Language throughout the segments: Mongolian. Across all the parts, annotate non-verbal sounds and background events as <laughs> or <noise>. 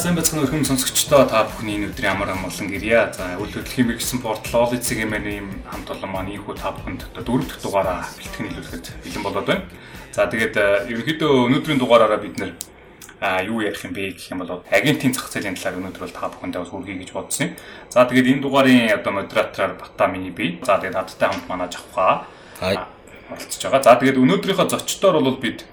сайн байцгаана өрхөм сонсогчдоо та бүхний энэ өдрийн амар амгалан гэрья. За үйл хөдлөлийн мэрэгсэн портал All It's-ийн ийм хамт олон маань ийхүү та бүхэнд дөрөв дэх дугаараа бэлтгэн нийлүүлэхэд бэлэн болоод байна. За тэгээд ерөнхийдөө өнөөдрийн дугаараараа бид нэр а юу ярих юм бэ гэх юм бол агентийн зах зээлийн талаар өнөөдөр бол та бүхэндээ бас хүргэе гэж бодсон юм. За тэгээд энэ дугаарын одоо модератораар Бата миний бий. За тэгээд надтай хамт манаж авахаа. Оролцож байгаа. За тэгээд өнөөдрийнхөө зочдоор бол бид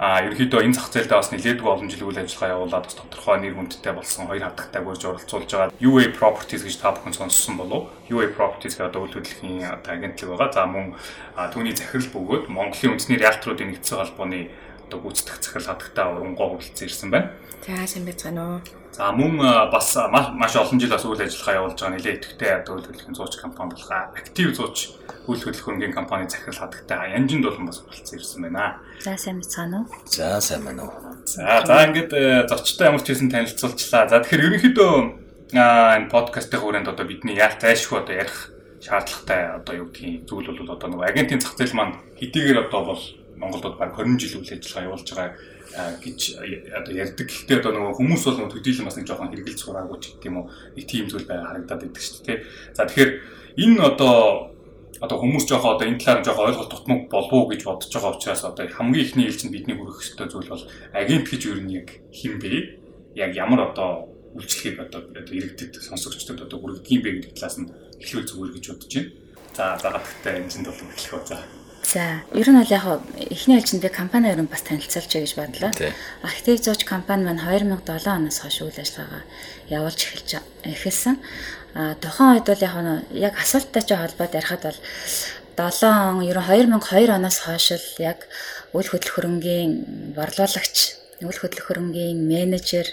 а ерөнхийдөө энэ зах зээлдээ бас нэлээдгүй олон жил үйл ажиллагаа явуулаад бас тодорхой нэр хүндтэй болсон хоёр хатагтай гөрж оролцуулж байгаа UA Properties гэж та бүхэн сонссон болов UA Properties гэдэг үйл хөдлөлийн агентлаг байгаа. За мөн түүний захирал бөгөөд Монголын үндэсний риэлторуудын нэгдсэн холбооны одоо гүйцэтгэх захирал хатагтай урангуй хүрэлцэн ирсэн байна. За сайн байцгаана уу. За мөн бас маш олон жил бас үйл ажиллагаа явуулж байгаа нэлээд идэвхтэй одоо үйл хөдлөлийн зууч компани болох Active зууч үйл хөдлөх хөрөнгөний компани захирал хатагтай Янжинд болон бас хүрэлцэн ирсэн байна. За сайн байцгаана уу. За сайн байна уу. За за ингээд э, зочтой ямар ч хэсэн танилцуулчлаа. За тэгэхээр ерөнхийдөө энэ подкастын хүрээнд одоо бидний яаж зайлшгүй одоо ярих шаардлагатай одоо юу гэдгийг зүйл бол одоо нөгөө агентийн зах зээл маань хэдийгээр одоо бол Монголд баг 20 жил үйл ажиллагаа явуулж байгаа гэж одоо ярьдаг. Гэхдээ одоо нөгөө хүмүүс бол нөгөө төдийлөн бас нэг жоохон хэрэгжилж сураагүй ч гэх юм уу. Нэг тийм зүйл бай харагдаад идэг шүү дээ. За тэгэхээр энэ одоо одоо хүмүүс жоохоо одоо энэ талаар жоохоо ойлголт тутмаг болов уу гэж бодож байгаа учраас одоо хамгийн ихний нь бидний хүрэх ёстой зүйл бол агент гэж юу нэг хин бэ? Яг ямар одоо үйлчлэгийг одоо иргэдэд сонсогчдод одоо хүргэдэг юм бэ гэдэг талаас нь эхлүүл зүгээр гэж бодож байна. За дагаадтай энэ зэнд бол эхлэх ба. За, ер нь бол яг эхний ээлжиндээ компани ер нь бас танилцуулж гэж бодлоо. Актив зууч компани маань 2007 оноос хойш үйл ажиллагаа явуулж эхэлж эхэлсэн. А тухайн үед бол яг яг асуулттай ч холбоод ярихад бол 7 он ер нь 2002 оноос хойш л яг үйл хөдлөх хөрөнгийн борлуулагч, үйл хөдлөх хөрөнгийн менежер,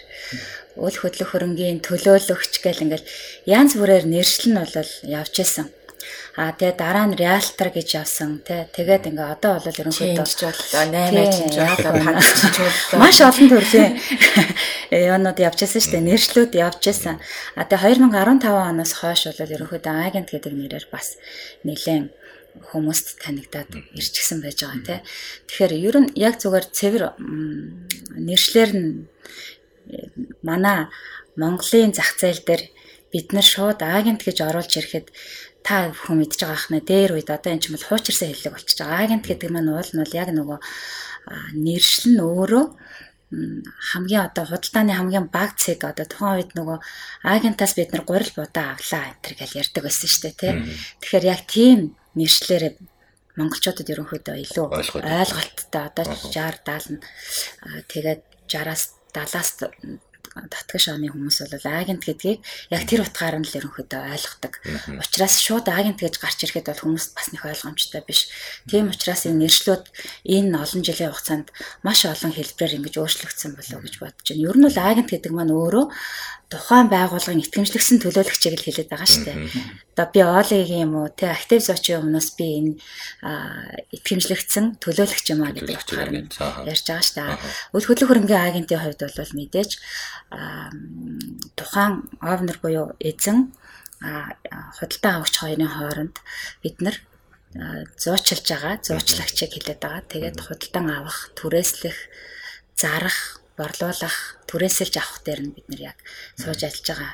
үйл хөдлөх хөрөнгийн төлөөлөгч гэл ингээл янз бүрээр нэршил нь бол явж исэн. А тэгээ дараа нь реалтер гэж явсан тий. Тэгээд ингээ одоо бол ерөнхийдөө боллоо 8 чинжууллаа панч чинжууллаа. Маш олон төрлийн <laughs> юунууд явж байсан шүү дээ. Нэршлүүд явж байсан. А тэгээ 2015 оноос хойш бол ерөнхийдөө агент гэдэг нэрээр бас нэлээд хүмүүст танигдаад ирчихсэн байж байгаа тий. Тэгэхээр ер нь яг зүгээр цэвэр нэршлэр нь манай Монголын зах зээл дээр бид нар шууд агент гэж оруулж ирэхэд та бүхэн мэдж байгаа ахна дээр үед одоо эн чинь бол хуучирсан хэллэг болчихж байгаа. Агент гэдэг маань уул нь бол яг нөгөө нэршил нь өөрөө хамгийн одоо худалдааны хамгийн баг цэг одоо тухайн үед нөгөө агентаас бид нар гурил будаа авлаа энэ төр гэж ярьдаг байсан шүү дээ тий. Тэгэхээр яг тийм нэршлэр монголчуудад ерөнхийдөө илүү ойлголттой одоо 60 70 тэгээд 60-аас 70-аас татгаш ааны хүмүүс бол агент гэдгийг яг тэр утгаар нь л ерөнхийдөө ойлгодог. Учираас шууд агент гэж гарч ирэхэд бол хүмүүст бас нэг ойлгомжтой биш. Тийм учраас энэ нэршлүүд энэ олон жилийн хугацаанд маш олон хэлбэрээр ингэж өөрчлөгдсөн болов уу гэж бодож байна. Ер нь бол агент гэдэг маань өөрөө тухайн байгууллагын итгэмжлэгсэн төлөөлөгчийг л хэлээд байгаа шүү дээ. Одоо би Олигийн юм уу тэ актив зочийн өмнөөс би энэ итгэмжлэгсэн төлөөлөгч юм а гэдэг утгаар ярьж байгаа шүү дээ. Үл хөдлөх хөрөнгөний агентийн хувьд бол мэдээж тухайн овнер буюу эзэн худалдаа авагч хоёрын хооронд бид нар зуучилж байгаа зуучлагчийг хэлээд байгаа. Тэгээд худалдан авах, түрээслэх, зарах борлуулах, түрээсэлж авах дээр нь бид нэр яг сууж ажиллаж байгаа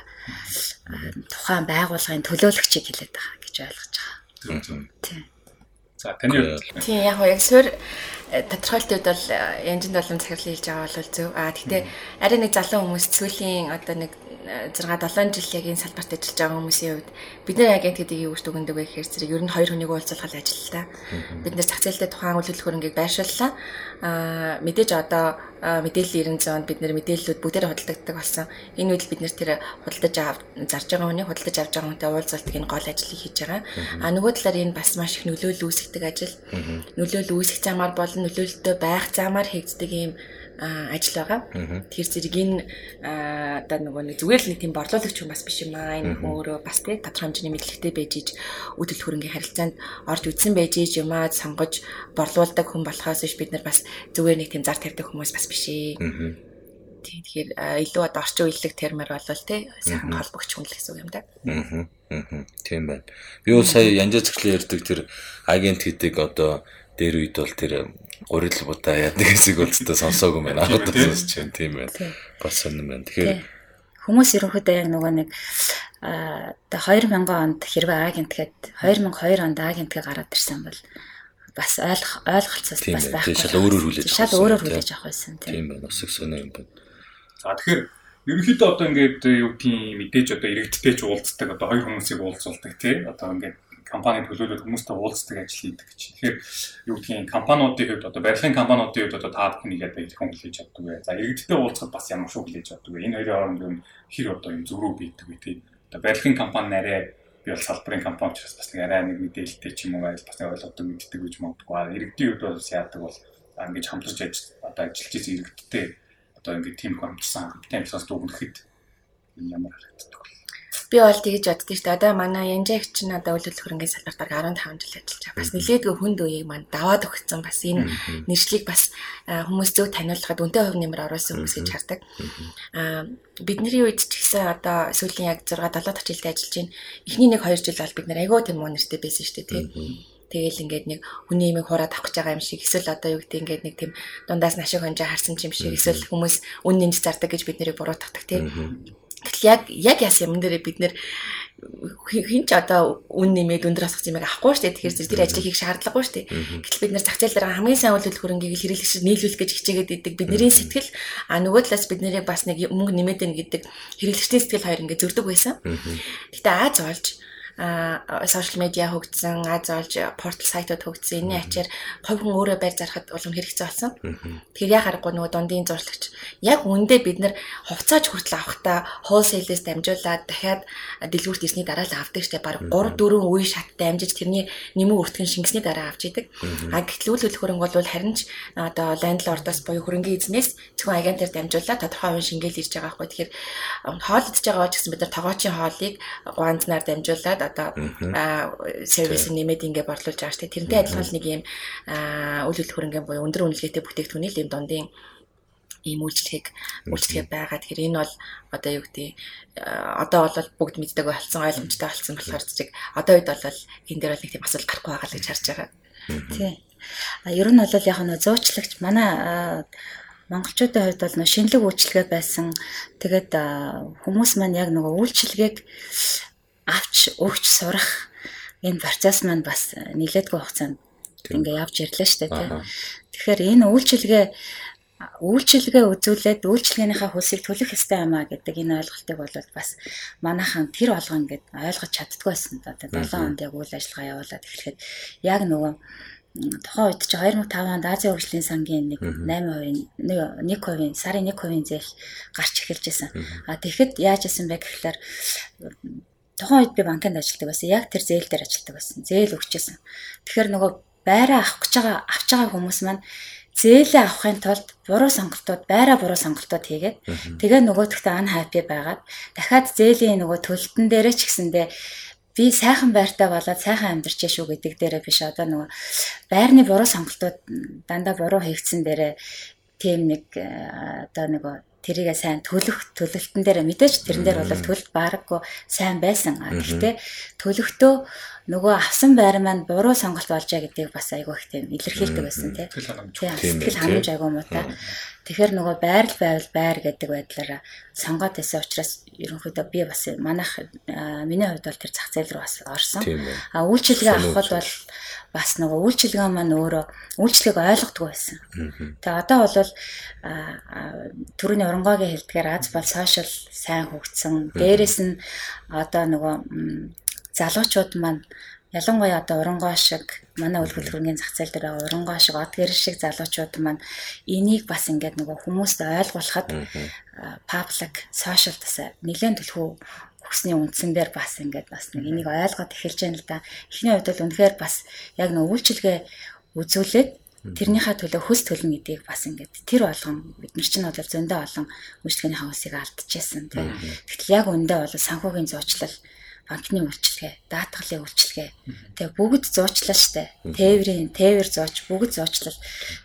тухайн байгууллагын төлөөлөгчийг хэлээд байгаа гэж ойлгож байгаа. Тийм. За таны Тийм яг яг суурь э, тодорхойлтууд бол э, янжинд болон цаглал хийж байгаа бол зөв. Аа гэхдээ арай нэг залуу хүмүүс сүүлийн одоо нэг 6 7 жил яг энэ салбарт ажиллаж байгаа хүмүүсийн хувьд бид нар агент гэдэг юу гэж дүгндэг вэ гэхээр зэрэг ер нь хоёр хүнийг уулзалгал ажиллалаа. Бид нар зах зээлтэй тухайн үйл хөдлөх хөрөнгийг байршууллаа. Аа мэдээж одоо мэдээллийн 90 зоонд бид нар мэдээллүүд бүгдээр худалдагддаг болсон. Энэ үед бид нэр тэр худалдаж авч зарж байгаа хүний худалдаж авч байгаа хүнтэй уулзалтыг энэ гол ажлыг хийж байгаа. Аа нөгөө талаар энэ бас маш их нөлөөлөл үүсгдэг ажил. Нөлөөлөл үүсгэх замаар болон нөлөөлөлтөй байх замаар хийгддэг юм ажил байгаа. Тэр зэрэг энэ одоо нөгөө нэг зүгээр л нэг тийм борлуулагч хүн бас биш юм аа. Энэ өөрөө бас тийм тодорхой хэмжээний мэдлэгтэй байж иж үдэл хөрөнгөний харилцаанд орж үдсэн байж иж юм аа сонгож борлуулдаг хүн болохоос биш бид нар бас зүгээр нэг тийм зар тавьдаг хүмүүс бас биш ээ. Тийм тэгэхээр илүү одоо орчин үеийг термэр болвол тий сайхан холбогч хүн л гэсэн үг юм да. Аа. Тийм байна. Би бол сая янжаа цэглэн ярьдаг тэр агент гэдэг одоо дээр үед бол тэр гурил будаа яадаг хэсэг бол зөвхөн сонсоогүй байна. Анхудаа сонсч байна тийм байна. Бас сонирн байна. Тэгэхээр хүмүүс ерөнхийдөө яг нөгөө нэг аа 2000 онд хэрвээ агент гээд 2002 онд агентгээ гараад ирсэн бол бас ойлгох ойлголцоос бас байхгүй. Шал өөрөөр хүлээж авах. Шал өөрөөр хүлээж авах байсан тийм байна. Бас их сонио юм байна. За тэгэхээр ерөнхийдөө одоо ингээд юу тийм мэдээж одоо иргэдтэй ч уулздаг одоо хоёр хүмүүсийг уулзуулдаг тий одоо ингээд компани төлөөлөл хүмүүстэй уулздаг ажил хийдэг гэж. Тэгэхээр юу гэдгийг компаниудын хувьд одоо барилгын компаниудын хувьд одоо та бүхнийг яг хэрхэн хүлээж авдаг вэ? За иргэдтэй уулзахад бас ямар шүү хүлээж авдаг вэ? Энэ хоёрын хооронд юм хэр одоо юм зөрүү бийдэг вэ тий. Одоо барилгын компани нарай би бол салбарын компани учраас бас нэг арай нэг мэдээлэлтэй ч юм уу байл бас ойлгодог мэддэг гэж магадгүй. Иргэдийн хувьд бол яадаг бол ингэж хамтарч ажил одоо ажиллаж иргэдтэй одоо ингэ тийм хамтсан хамтсан дүгнэхэд ямар харагддаг вэ? Би бол тэгж боддоо шүү дээ. Одоо манай Янжаагч нь одоо үйл хөрөнгөний салбартаар 15 жил ажиллаж байгаа. Бас нэлээдгүй хүнд үеийг маань даваад өгсөн. Бас энэ нэршлиг бас хүмүүс зөв таниулахад үнэтэй хөв нэмэр оруулсан хүмүүс гэж хардаг. Аа бидний үед ч гэсэн одоо сүүлийн яг 6 7 жилдээ ажиллаж байна. Эхний нэг 2 жил бол бид нар айгүй тийм үнэртэй байсан шүү дээ, тийм. Тэгэл ингээд нэг хүний имийг хураад авах гэж байгаа юм шиг эсвэл одоо юу гэдэг ингээд нэг тийм дундаас нашиг хонжоо харсан юм шиг эсвэл хүмүүс үн нэмж зардаг гэж бид нарыг буруутгадаг тийм Гэтэл яг яг яасан юм дээр бид нэр хин ч одоо үн нэмээд өндөр асах юмыг авахгүй шүү дээ. Тэгэхээр тэр ажлыг хийх шаардлагагүй шүү дээ. Гэтэл бид нэр зах зээл дээр хамгийн сайн үйл хөрөнгийг хэрэглэгч нийлүүлэх гэж хичээгээд идэг. Бидний сэтгэл а нөгөө талаас бид нэрийг бас нэг мөнгө нэмээд ийн гэдэг хэрэглэгчдийн сэтгэл хоёр ингэ зөрдөг байсан. Гэтэ Аз олж сошиал медиа хөгжсөн, аз олж портал сайтууд хөгжсөн. Энийн ачаар хувь хүн өөрөө байр зарахад улам хэрэгцээ болсон. Тэгэхээр яа харахгүй нөгөө дундын зурлагч яг үндэ бид нар хувцааж хүртэл авахта wholesale-с дамжуулаад дахиад дэлгүүрт ирсний дараа л авдаг штэ баг 3 4 үе шаттай амжиж тэрний нэмүү өртгөн шингэсний дараа авч идэг. А гэтэл үйл хөрөнгө бол харин ч одоо лендлордоос буюу хөрөнгөний эзнээс зөвхөн агентаар дамжуулаад тодорхой хувийн шингээл ирж байгаа байхгүй. Тэгэхээр хоол идж байгаа ч гэсэн бид нар тогоочийн хоолыг гуанзнаар дамжуулаад одоо сервис нэмээд ингээ борлуулж байгаа шүү дээ. Тэрнтэй адилхан нэг юм үйл хөрөнгөний буюу өндөр үнэлгээтэй бүтээгдэхүүний л юм дундын ийм үйлчлэгийг үйлчлэгээ байгаа. Тэгэхээр энэ бол одоо юу гэдэг одоо бол бүгд мэддэг болсон ойлгомжтой болсон болохоор зэрэг одоо үед бол энэ дээр бол нэг тийм асуудал гарахгүй байгаа л гэж харж байгаа. Тий. А ер нь бол яг нэг зуучлагч манай монголчуудын хувьд бол нөө шинэлэг үйлчлэгээ байсан. Тэгээд хүмүүс маань яг нөгөө үйлчлэгийг авч өгч сурах энэ процесс маань бас нэлээдгүй хугацаанд ингээ явж ирлээ шүү дээ тийм. Тэгэхээр энэ үйлчилгээ үйлчилгээ үзүүлээд үйлчилгээнийхээ хөлсийг төлөх ёстой юм а гэдэг энэ ойлголтыг бол бас манайхан тэр болгон ингээд ойлгож чаддгүй байсан. Одоо 7 онд яг үйл ажиллагаа явуулаад эхлэхэд яг нөгөө тухайн үед чи 2005 онд Азийн хөгжлийн сангийн нэг 8%, 1%, сарын 1% зээл гарч эхэлж байсан. А тэгэхэд яаж исэн бэ гэхлээр тухайн үед би банкнд ажилладаг байсан. Яг тэр зээл дээр ажилладаг байсан. Зээл өгчээсэн. Тэгэхээр нөгөө байраа авах гэж байгаа авч байгаа хүмүүс маань зээлээ авахын тулд буруу сонголтууд байраа буруу сонголтууд хийгээд тэгээ нөгөөдөгтөө хаппи байгаад дахиад зээлийн нөгөө төлөлтөн дээрээ ч гэсэндээ би сайхан байртай болоод сайхан амьдарч шүү гэдэг дээрээ биш одоо нөгөө байрны буруу сонголтууд дандаа буруу хийгдсэн дээрээ тийм нэг э, одоо нөгөө тэрийгээ сайн төлөх төлөлтөн дээр мэдээж тэрэн дээр бол төлөлт баараггүй сайн байсан. Гэхдээ төлөختөө нөгөө авсан байр маань буруу сонголт болжээ гэдгийг бас айгүй их тийм илэрхийлдэг байсан тийм. Сэтгэл ханамж айгүй муутай. Тэгэхээр нөгөө байр л байвал байр гэдэг байдлаараа сонгоод байсан учраас ерөнхийдөө би бас манайх миний хувьд бол тэр зах зээл рүү бас орсон. А үйлчилгээ авахд бол бас нөгөө үйлчилгээ маань өөрөө үйлчлэгийг ойлгодгүй байсан. Тэгээ одоо бол түрүүний оронгойгийн хэлдгээр аз бол сошиал сайн хөгжсөн. Дээрээс нь одоо нөгөө залуучууд маань ялангуяа одоо оронгой шиг манай үлгэл хөрөнгөний зах зээл дээр оронгой шиг од гэр шиг залуучууд маань энийг бас ингээд нөгөө хүмүүст ойлгуулахад паблик сошиал тасаа нэлээд төлхөө өгсөний үндсэн дээр бас ингээд бас нэг энийг ойлгоод эхэлж байна л да. Эхний хувьд бол үнэхээр бас яг нэг үйлчилгээ үзүүлээд тэрнийхээ төлөө хөс төлнө гэдгийг бас ингээд тэр болгон бид нар чинь бол зөндөө олон үйлчлэгээний хавсыг алдчихсан тийм. Тэгтэл яг үндэ бол санхүүгийн зуучлал банкны үйлчилгээ, даатгалын үйлчилгээ. Тэгээ бүгд зуучлал штэ. Тээврийн, тээвэр зууч, бүгд зуучлал.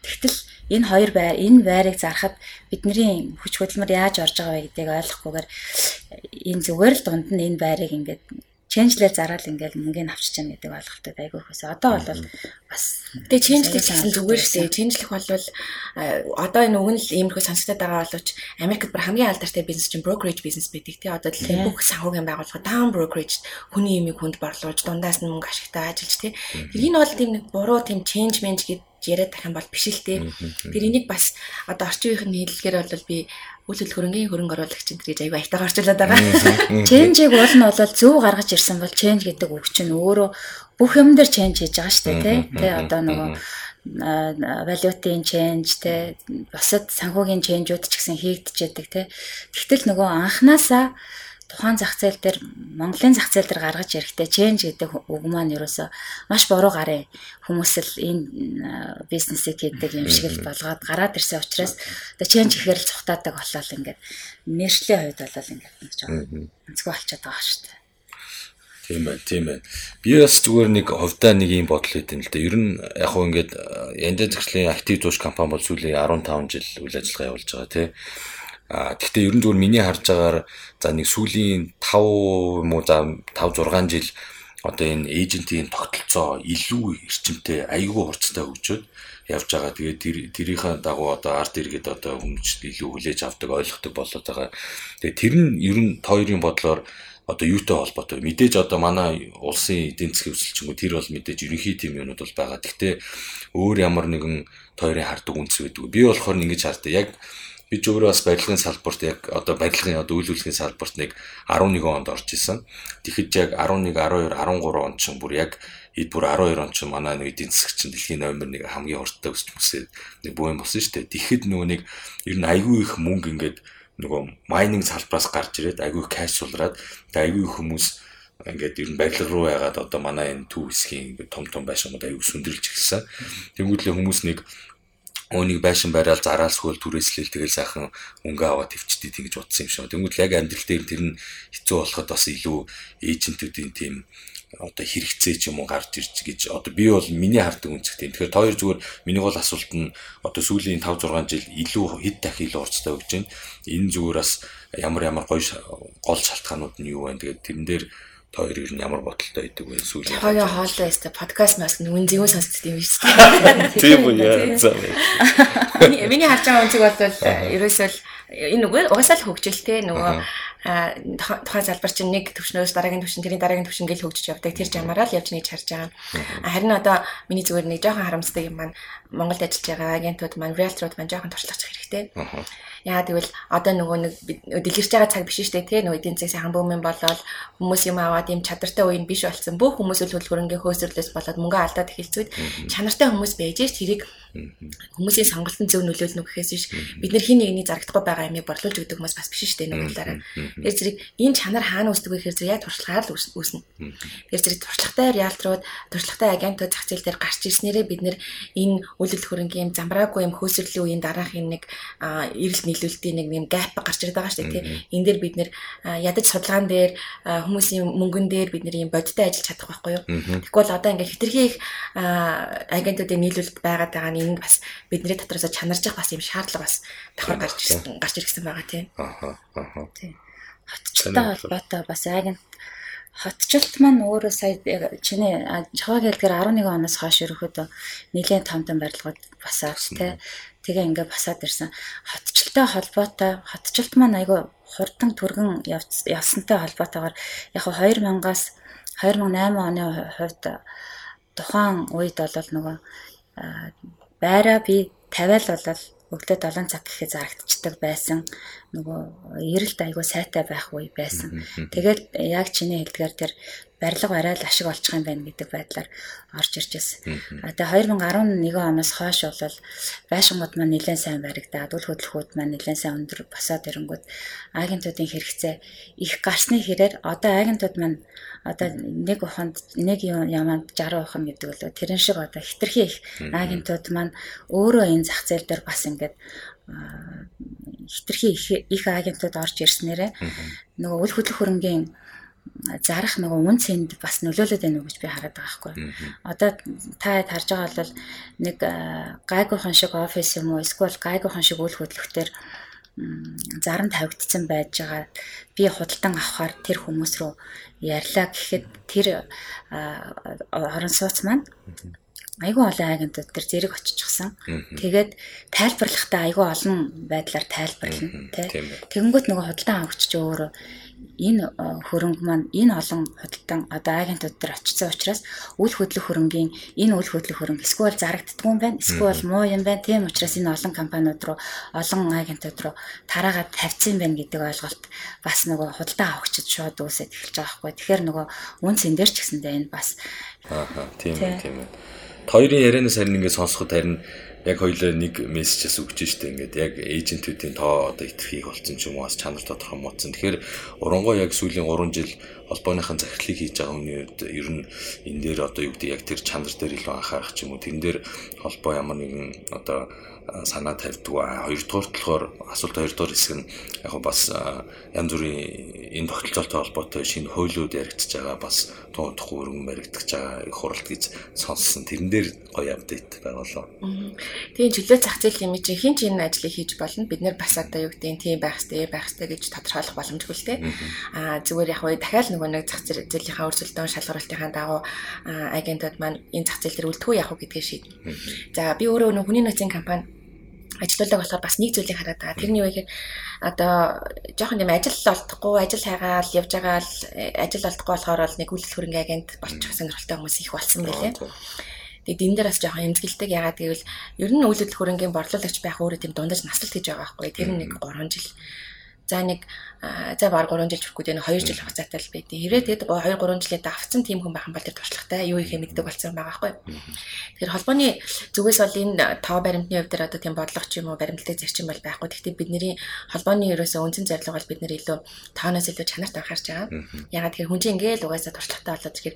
Тэгтэл энэ хоёр байр энэ байрыг зарахад бидний хүч хөдөлмөр яаж орж байгаа вэ гэдгийг ойлгохгүйгээр энэ зүгээр л дунд нь энэ байрыг ингээд ченжлээ зараад ингээл мөнгөний авчиж чана гэдэг ойлголтод айгүй хөөс. Одоо бол бас тэгээ ченжлэх гэсэн зүгээр шүү дээ. Ченжлэх бол одоо энэ өгнөл иймэрхүү сонсогдоод байгаа боловч Америкт бүр хамгийн алдартай бизнес чинь brokerage бизнес байдаг тий. Одоо дэлхийн бүх санхүүгийн байгууллага down brokerage хүний имийг хүнд борлуулж дундаас нь мөнгө ашигтай ажиллаж тий. Энэ бол тийм нэг буруу тийм change manage гэдэг яриад тах юм бол биш л дээ. Тэр энийг бас одоо орчин үеийн хэллэгээр бол би үйл хөдлөхөрөнгийн хөрөнгө оруулагч энэ гэж аягүй айтайгаар орчуулад байгаа. Ченжийг <laughs> уул нь бол зөв гаргаж ирсэн бол ченж гэдэг үг чинь өөрөө бүх юм дээр ченж хийж байгаа шүү дээ тий. Тэ одоо нөгөө валютын ченж те бусад санхүүгийн ченжүүд ч гэсэн хийгдчихэд те. Тэгтэл нөгөө анханасаа тухайн зах зээл дээр Монголын зах зээл дээр гаргаж ирэхдээ change гэдэг үг маань ерөөсөө маш буруу гарын хүмүүс л энэ бизнесийг хийдэг юм шиг л болгоод гараад ирсэн учраас одоо change гэхээр л цухтаадаг болол ингээд нэршлийн хувьд бол ингээд нэг жоо онцгой болчиход байгаа шүү дээ. Тийм байна, тийм байна. Би бас зүгээр нэг хувьдаа нэг юм бодол хийдэн л дээ. Ер нь яг хөө ингээд янда зэгслийн актив зууш компани бол сүүлийн 15 жил үйл ажиллагаа явуулж байгаа тий. А гэхдээ ер нь зүгээр миний харж байгаагаар за нэг сүүлийн 5 юм уу за 5 6 жил одоо энэ эйжентийн тогтолцоо илүү эрчимтэй аюулгүй хурцтай хөгжөөд явж байгаа. Тэгээд тэрийнхээ дагуу одоо арт иргэд одоо хүмүүст илүү хүлээж авдаг, ойлгохдаг болоод байгаа. Тэгээд тэр нь ер нь хоёрын бодлоор одоо юутай холбоотой. Мэдээж одоо манай улсын эдийн засгийн өсөлтчөнгөө тэр бол мэдээж ерөнхий тим юмнууд бол байгаа. Гэхдээ өөр ямар нэгэн тойрын хардаг үндэс байдаг. Би болохоор ингэж хардаа. Яг би ч өөрөө бас барилгын салбарт яг одоо барилгын одоо үйл үйлчлэгийн салбарт нэг 11 онд орж исэн. Тэгэхэд яг 11, 12, 13 он ч бүр яг ид бүр 12 он ч манай нэг эдийн засгч дэлхийн номер 1 хамгийн урттай өсч мөсөө нэг бүүн болсон шүү дээ. Тэгэхэд нөгөө нэг ер нь айгүй их мөнгө ингээд нөгөө майнинг салбараас гарч ирээд айгүй кэш сулраад айгүй хүмүүс ингээд ер нь барилга руу ягаад одоо манай энэ төв хэсгийн том том байшингууд айгүй сүндэрлж ирсэн. Тэнгүүдлээ хүмүүс нэг өөнийг байшин барайл зараал сөхөл түрээслэл тэгэл сайхан өнгө аваад төвчтэй тэгж утсан юм шиг. Тэнгүүд яг амьдрал дээр тэр нь хэцүү болоход бас илүү эйжентүүдийн тийм одоо хэрэгцээ ч юм уу гарч ирж гэж одоо би бол миний хардаг үнцэг тийм. Тэгэхээр тоор зүгээр миний гол асуулт нь одоо сүүлийн 5 6 жил илүү хэд дахин илүү урцтай өгч байна. Энэ зүгээр бас ямар ямар гоё гол шалтгаанууд нь юу вэ? Тэгээд тэрэн дээр та хоёр ер нь ямар бодолтой байдаг вэ сүүлийн хоёроо хоолой өстө подкаст мас нүн зэвэн сонсдог юм шүү дээ. <laughs> Тийм үү яа. Миний харж байгаа үнцэг бол ерөөсөө энэ нөгөө угаасаа л хөгжил те нөгөө тухайн залбар чинь нэг төвшнөөс дараагийн төвшин тэрийн дараагийн төвшин гэл хөгжиж явдаг. Тэр жамаараа л явж нэж харж байгаа. Харин одоо миний зүгээр нэг жоохон харамсдаг юм маань Монголд ажиллаж байгаа агентууд маань realtor-ууд маань жоохон туршлагачих хэрэгтэй. Яа тэгвэл одоо нөгөө нэг дэлгэрч байгаа цаг биш дээ тий? Нөгөө эдийн засгийн сайхан бөөмэн болоод хүмүүс юм аваад юм чадвартай үеийн биш болсон. Бүх хүмүүс үл хөлбөрөнгийн хөөсөрлөөс болоод мөнгө алдаад эхэлцүүд чанартай хүмүүс байж ш тэрийг хүмүүсийн сонголтын зөв нөлөөлнө гэхээс биш. Бид нар хин нэгний зарагдахгүй байгаа юмыг борлуулж өгдөг хүмүүс бас биш дээ нөгөө талаараа. Тэр зэрэг энэ чанар хаана үүсдэг вэ гэхээр зэрэг яг туршлагаар л үүснэ. Тэр зэрэг туршлагатай реалтрууд, туршлагатай агентууд зах зээл дээр гарч ирснээрээ бид нар энэ үйлдэл хөрөнгийн замбраагүй юм хөөсөрлийн үеийн дараахийн нэг эрэлт нийлүүлэлтийн нэг юм гап гарч ирээд байгаа шүү дээ. Энэ дээр бид нэр ядаж судалгаан дээр хүмүүсийн мөнгөн дээр бид нэр юм бодиттой ажиллаж чадах байхгүй юу. Тэгвэл одоо ингээд хитрхи их агентуудын нийлүүлэлт байгаад байгаа нь энэ бас бидний дотроос чанарж явах бас юм шаардлага бас давхар гарч ирсэн гарч ирсэн байгаа тий. Аха аха. Тий. Хотчтой холбоотой бас агент хотчлт маань өөрөө сая чиний чаваг хэлдгээр 11 оноос хойш ерөөхдөө нэлээд том том барилгууд басаад тий тэгээ ингээ басаад ирсэн. Хотчлолтой холбоотой. Хотчлт маань айгүй хурдан түргэн явсантай холбоотойгоор яг 2000-аас 2008 оны хувьд тухайн үед бол нөгөө байраа би тавиал болол өглөө 7 цаг гэхэд зарагдчихдаг байсан. Нөгөө эрэлт айгуу сайтай байх үе байсан. Тэгээд яг чиний хэлдгээр тэр барилга барай л ашиг олчих юм байна гэдэг байдлаар орж ирж байсан. Тэгээ 2011 оноос хойш бол байшингууд маань нэлээд сайн баригдаад үл хөдлөхүүд маань нэлээд сайн өндөр босоод ирэнгүүт агентуудын хэрэгцээ их гарсны хэрээр одоо агентууд маань одоо нэг уханд нэг яманд 60 ухам гэдэг бол тэрэн шиг одоо хитрхи их агентууд маань өөрөө энэ зах зээл дээр бас ингээд хитрхи их агентууд орж ирснээрээ нөгөө үл хөдлөх хөрөнгийн зарах нөгөө үн цэнд бас нөлөөлөд байна уу гэж би хараад байгаа хгүй. Одоо та хэд харж байгаа бол нэг гайгүйхан шиг офис юм уу эсвэл гайгүйхан шиг үйл хөдлөлтөөр заран тавигдсан байж байгаа би худалдан авахаар тэр хүмүүс рүү ярьлаа гэхэд тэр орон сууц маань айгүй олон агентууд тэр зэрэг очичихсан. Тэгээд тайлбарлахдаа айгүй олон байдлаар тайлбарлана тий. Тэгэнгүүт нөгөө худалдан авагч ч өөрөө энэ э, хөрөнгө маань энэ олон худалдан одоо агентууд дээр очсон учраас үйл хөдлөх хөрөнгийн энэ үйл хөдлөх хөрөнгө эсвэл зарагддгүй юм байна эсвэл муу юм байна. Тийм учраас энэ олон компаниуд руу олон агентууд руу тараагаад тавьсан байна гэдэг ойлголт бас нөгөө худалдан авахчид шууд үүсэж эхэлж байгаа байхгүй. Тэгэхээр нөгөө үн цэн дээр ч гэсэндээ энэ бас. Аа тийм тийм хоёрын ярианаас харин ингээд сонсоход харин яг хоёлоо нэг мессежээс өгч штэ ингээд яг эйжентүүдийн тоо одоо итгэхийг болсон ч юм уу бас чанар тодорхой муудсан. Тэгэхээр урангуй яг сүүлийн 3 жил холбооныхон захирлыг хийж байгаа хүний үед ер нь энэ дээр одоо юу гэдэг яг тэр чанар дээр илүү анхаарах ч юм уу тэрэн дээр холбоо ямар нэгэн одоо санаа тавьдгаа. Хоёрдугаар болохоор асуулт хоёрдугаар хэсэг нь яг бас янз бүрийн энэ тогтолцоотой холбоотой шинэ хуулиуд яригдчихэж байгаа бас утгагүй өргөн баригдчихж байгаа их хуралд гэж сонссон. Тэрэн дээр гоё апдейт байгалаа. Тийм чөлөө зах зээл юм чи хин ч энэ ажлыг хийж болно. Бид нэр бас одоо юу гэдэг тийм байх хэрэгтэй, байх хэрэгтэй гэж тодорхойлох боломжгүй л те. Аа зүгээр яг уу дахиад нөгөө нэг зах зээлийнхаа өрсөлдөөн шалгуулалтынхаа дагуу агентууд маань энэ зах зээл дээр үлдэхүү явах гэдгийг шийднэ. За би өөрөө нөгөө хүний нөөцийн компани ажилуулдаг болохоор бас нэг зүйлийг хараад байгаа. Тэрний гэхээр одоо жоохон юм ажил олдохгүй, ажил хайгаал явж байгаа л ажил олдохгүй болохоор бол нэг үйлдэл хөрөнгө агент болчих сонирхолтой хүмүүс их болсон байлээ. Тэгээд энэ дээр бас жоохон эмзгэлдэг. Ягаад гэвэл ер нь үйлдэл хөрөнгөний борлуулагч байх өөрөө тийм дундаж наслт хийж байгаа байхгүй. Тэр нэг 3 жил За нэг за баг 3 жил хүрхгүй дээ 2 жил хугацаатай л байдیں۔ Хэрвээ тэгэд 2 3 жилээ давцсан тийм хүн байх юм бол тэр туршлагатай юу ихэ мэддэг болсон байгаа байхгүй. Тэгэхээр холбооны зүгээс бол энэ тоо баримтны хувьд одоо тийм бодлого ч юм уу баримтлалын зарчим бол байхгүй. Гэхдээ бидний холбооны ерөөсөө үндсэн зорилго бол бид нэр илүү тооноос илүү чанарт анхаарч байгаа. Ягаад тэгэхээр хүн чинь ингээл угаасаа туршлагатай болоод тэгэхээр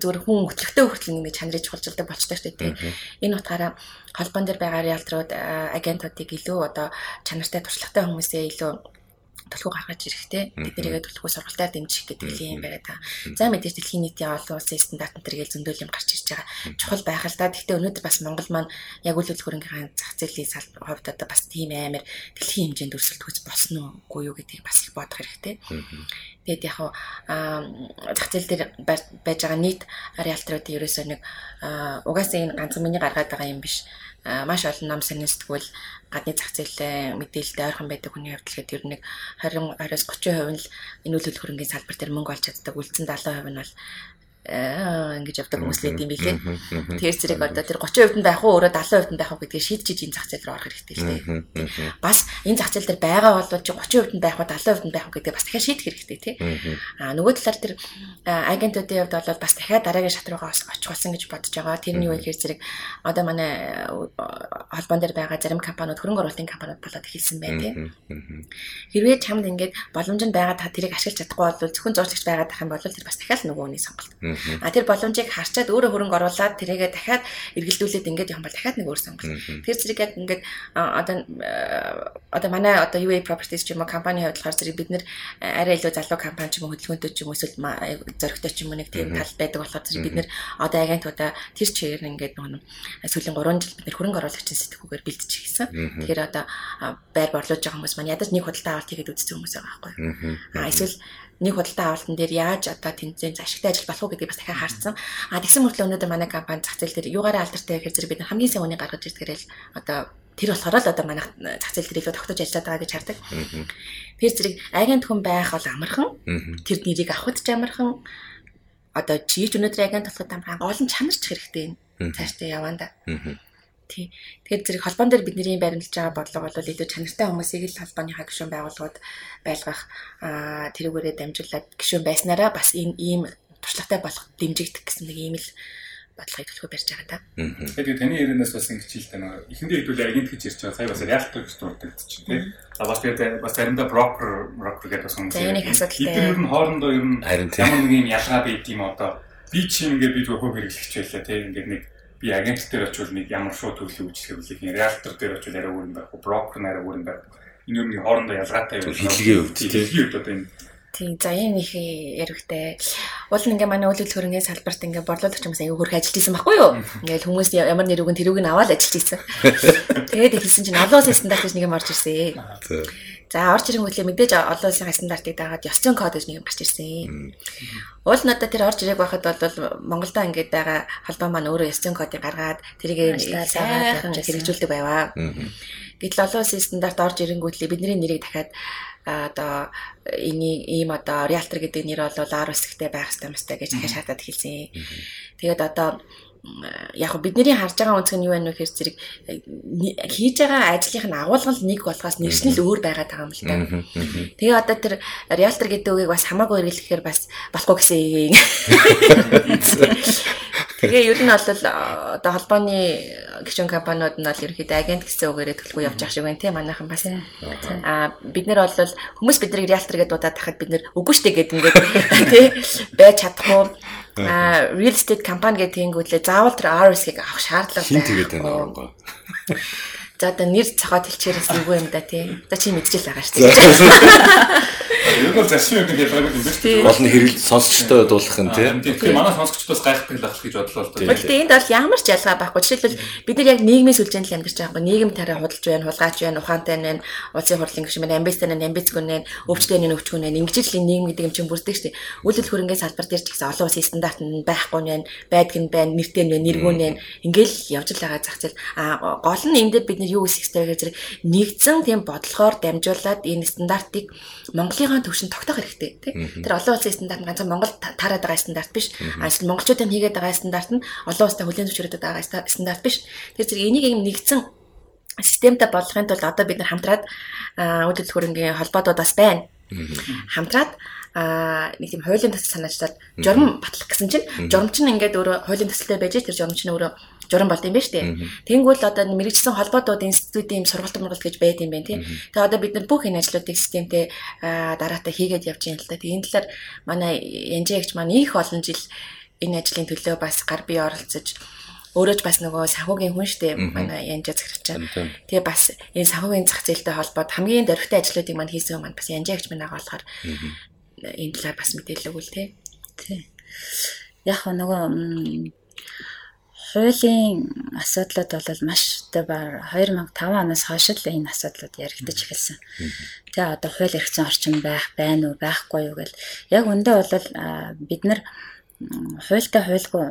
зүгээр хүн өтлөгтэй хүртэл нэг чанарыг чухалчилдаг болчтой шүү дээ. Энэ утгаараа холбоон дээр байгаа риэлторууд агентуудыг илүү одоо чанартай туршлагатай хүмүүсээ илүү төлхөө гаргаж ирэхтэй тэднийгээ төлхөө сургалтаар дэмжих гэдэг юм байна та. За мэдээж дэлхийн нийтийн олон улсын стандарт энэ төргээл зөндөл юм гарч ирж байгаа. Чухал байх л да. Гэхдээ өнөөдөр бас Монгол маань яг үйл хөрөнгөний зах зээлийн хувьд одоо бас тийм амар дэлхийн хэмжээнд өрсөлд хүч болсон уу юу гэдгийг бас их бодох хэрэгтэй. Тэгээд яг зах зээл дээр байж байгаа нийт риэлторуудын ерөөсөө нэг угаасаа энэ ганцхан миний гаргаад байгаа юм биш маш олон ном сонин сэтгүүл гадны зах зээлээ мэдээлэлтэй ойрхон байдаг хүний хувьд л гэдэг ер нь 20 20-с 30% нь энэ үйл хөрөнгөний салбар дээр мөнгө олж чаддаг. Үлдсэн 70% нь бол ингэж явдаг хүмүүс л юм билээ. Тэгэхээр зэрэг одоо тэр 30% нь байх уу өөрөө 70% нь байх уу гэдгийг шийдчихэж энэ зах зээл рүү орох хэрэгтэй л дээ. Бас энэ зах зээл дээр байгаа бол чи 30% нь байх уу 70% нь байх уу гэдгийг бас дахиад шийдэх хэрэгтэй тий. Аа нөгөө талаар тэр агентуудын хувьд бол бас дахиад дараагийн шат руугаа очих болсон гэж бодож байгаа. Тэрний юу гэхээр зэрэг одоо манай холбоон дээр байгаа зарим компаниуд хөрөнгө оруулалтын компаниуд болоод эхэлсэн байна тий. Хэрвээ чамд ингээд боломж нь байгаа та тэрийг ашиглаж чадахгүй бол зөвхөн зурчлагч байгаад тах юм бол тэр бас дахиад нөгөө хүний сонголт. А тэр боломжийг харчаад өөрөө хөрөнгө оруулаад тэрийгээ дахиад эргэлдүүлээд ингээд явах бол дахиад нэг өөр сонголт. Тэр зэрэг яг ингээд одоо одоо манай одоо UA Properties ч юм уу компани хувьдлахаар зэрэг бид нэр арай илүү залуу компани ч юм уу хөдөлгөөнтэй ч юм уу эсвэл зөрөгтэй ч юм уу нэг тийм тал байдаг болохоор зэрэг бид нэр одоо агентуудаа тэр чигээр ингээд нэг сүүлийн 3 жил бид нэр хөрөнгө оруулагчийн сэтгүүгээр бэлдэж хийсэн. Тэгэхээр одоо байр борлуулж байгаа хүмүүс маань ядаж нэг худалдаа авалт хийгээд үзсэн хүмүүс байгаа байхгүй. А эсвэл нэг худалдаа авалтан дээр яаж одоо тэнцэн ашигтай ажил болох уу гэдгийг бас дахиад харсан. А тэгсэн мөртлөө өнөөдөр манай компани зах зээл дээр юугаараа алдартай гэхээр зэрэг бид хамгийн сайн үнийг гаргаж ирдгээрэл одоо тэр болохоор л одоо манай зах зээл дээр илүү тогтож ажиллаад байгаа гэж хардаг. Тэр зэрэг агент хүн байх бол амархан. Тэр нэрийг авахд ч амархан. Одоо чийж өнөөдөр агент болоход амархан олон чанарч хэрэгтэй цаашдаа яванда. Тий. Тэгэхээр зэрэг холбоон дээр бидний баримталж байгаа бодлого бол илүү чанартай хүмүүсийг л холбооныхаа гишүүн байгууллагууд байлгах аа тэрүүгээрээ дамжуулаад гишүүн байснараа бас энэ ийм туршлагатай болох дэмжигдэх гэсэн нэг ийм л бодлогыг төлөхөөр барьж байгаа та. Тэгээд таны ярианаас бас ингэж хэлдэг нэг эхэндээ хэдүүл агент гэж ярьж байгаа. Сая бас реактор гэж дурддагч тий. А бас тэгээд бас заримдаа брокер брокер гэдэг бас хүмүүс. Энийг асуудалтай. Бид ер нь хоорондоо ер нь ямар нэг юм ялгаа байд юм одоо би чи ингээд би зөвхөн хэрэглэгч байлаа тий. Ингээд нэг би агент дээр очивол нэг ямар шууд төлөв үүсгэх вэ? Реактор дээр очивол арай өөр юм байх уу? Брокер нарай өөр юм байх уу? Энэ нэг хоорондоо ялгаатай юу? Хэлгийн хувьд тийм. Хэлгийн хувьд одоо энэ Тийм за энэ их яригтэй. Уул нь ингээ манай үйлдэл хөрөнгөний салбарт ингээ борлуулагч хүмүүс аягүй хөрх ажиллаж исэн байхгүй юу? Ингээл хүмүүс ямар нэр үгэн тэрүүг нь аваад ажиллаж исэн. <laughs> Тэгээд хэлсэн чинь олон улсын стандарт гэж нэг юм орж ирсэн. За орж ирэнгүүтлээ мэдээж олон улсын стандартыг дагаад ёс зүйн код гэж нэг юм гарч ирсэн. Уул нь одоо тэр орж ирэх байхад бол Монголдо ингээд байгаа холбоо маань өөрөө ёс зүйн кодыг гаргаад тэрийг сайхан хэрэгжүүлдэг байваа. Гэтэл олон улсын стандарт орж ирэнгүүтлээ бидний нэрийг дахиад одоо энийг ийм одоо реалтер гэдэг нэр бол R хэсэгтэй байх хэрэгтэй юмстай гэж дахиад шаардаад хэлсэн. Тэгээд одоо яг бидний харж байгаа үнцг нь юу вэ гэхээр зэрэг хийж байгаа ажлынх нь агуулгал нэг болохоос нэршил өөр байгаад байгаа юм л та. Тэгээ одоо тэр реалтер гэдэг үгийг бас хамаагүй хэрэглэхээр бас болохгүй гэсэн. <laughs> Тэгээ ер нь бол одоо холбооны гишүүн компаниуд нь бол ерөөхдөө агент гэсэн үгээрээ төлөвлөгөө явж байгаа шиг байна тийм манайхан бас. Аа бид нэр бол хүмүүс биднийг реалтер гэдээ дуудаад тахад бид нэр үгүй штэ гэдэг ингээд <laughs> тий байж чадахгүй а real estate компани гэдэг тэнгүүдлээ заавал тэр RS-ийг авах шаардлага байна. Хин тэгээд байна аа. За одоо нэр цохоод хэлчихээрээс юу юм да тий. За чи мэдчихэл байгаа шүү дээ. Ер нь зарчмын үг ялгаагүй юм шүү дээ. Гол нь хэрэг сонсогчтой дуулах нь тий. Тэгэхээр манай сонсогчдоос гайхдаг л ах гэж бодлоо л дээ. Гэхдээ энд бол ямар ч ялгаа байхгүй. Жишээлбэл бид нар яг нийгмийн сүлжээнд л амьдарч байгаа. Нийгэм тарай худалж байна, хулгайч байна, ухаантай байна, улсын хурлын гишүүн байна, амбицтай байна, амбицгүй байна, өвчтэй байна, өвчгүй байна. Ингэж л нийгэм гэдэг юм чинь бүрддэг шүү дээ. Үйлдэл хөрөнгөний салбар дээр ч гэсэн олон улсын стандарт нь байхгүй нь байна, байдаг нь байна, нэртэй нь байна, нэргүүн байна. Ингээл явж л байгаа зах зээл. А гол нь эндээ бид нар юу хийх хэрэгтэй вэ гэхээр нэгдсэн тийм бодлогоор дамжуулаад энэ стандартыг Монголын төвшин тогтоох хэрэгтэй тий. Тэр олон улсын стандарт нь ганцхан Монгол таарад байгаа стандарт биш. А эсвэл монголчуудын хийгээд байгаа стандарт нь олон улстай хүлээн зөвшөөрөд байгаа стандарт биш. Тэр зэрэг энийг юм нэгдсэн системтэй болгохын тулд одоо бид нар хамтраад үйлдэл хөрөнгөний холбоодод бас байна. Хамтраад нэг тийм хуулийн төсөл санаачлаад журам батлах гэсэн чинь журам чинь ингээд өөрөө хуулийн төсөлтэй байж тэр журам чинь өөрөө журам болд юм шүү дээ. Тэнгүүл одоо мэрэгчсэн холбоотууд институтийн сургалт мургалт гэж байд юм байна тийм. Тэгээ одоо бид нар бүх энэ ажлуудыг системтэй дараатай хийгээд явж байгаа юм л да. Тэгээ энэ талаар манай янжаагч маань их олон жил энэ ажлын төлөө бас гар бие оролцож өөрөө ч бас нөгөө санхүүгийн хүн штэ манай янжаа захирч байгаа. Тэгээ бас энэ санхүүгийн зах зээлтэй холбоод хамгийн дөрвтэй ажлуудыг маань хийсэн маань бас янжаагч маань байгаа болохоор энэ талаар бас мэдээлэл өгвөл тий. Тий. Яг нөгөө хуулийн асуудлууд бол маш өдөө бар 2005 оноос хойш л энэ асуудлууд яригдаж эхэлсэн. Тэгээ одоо хууль эрх зүйн орчин байх, байна уу, байхгүй юу гэл яг үндэ бол бид нар хуультай хуульгүй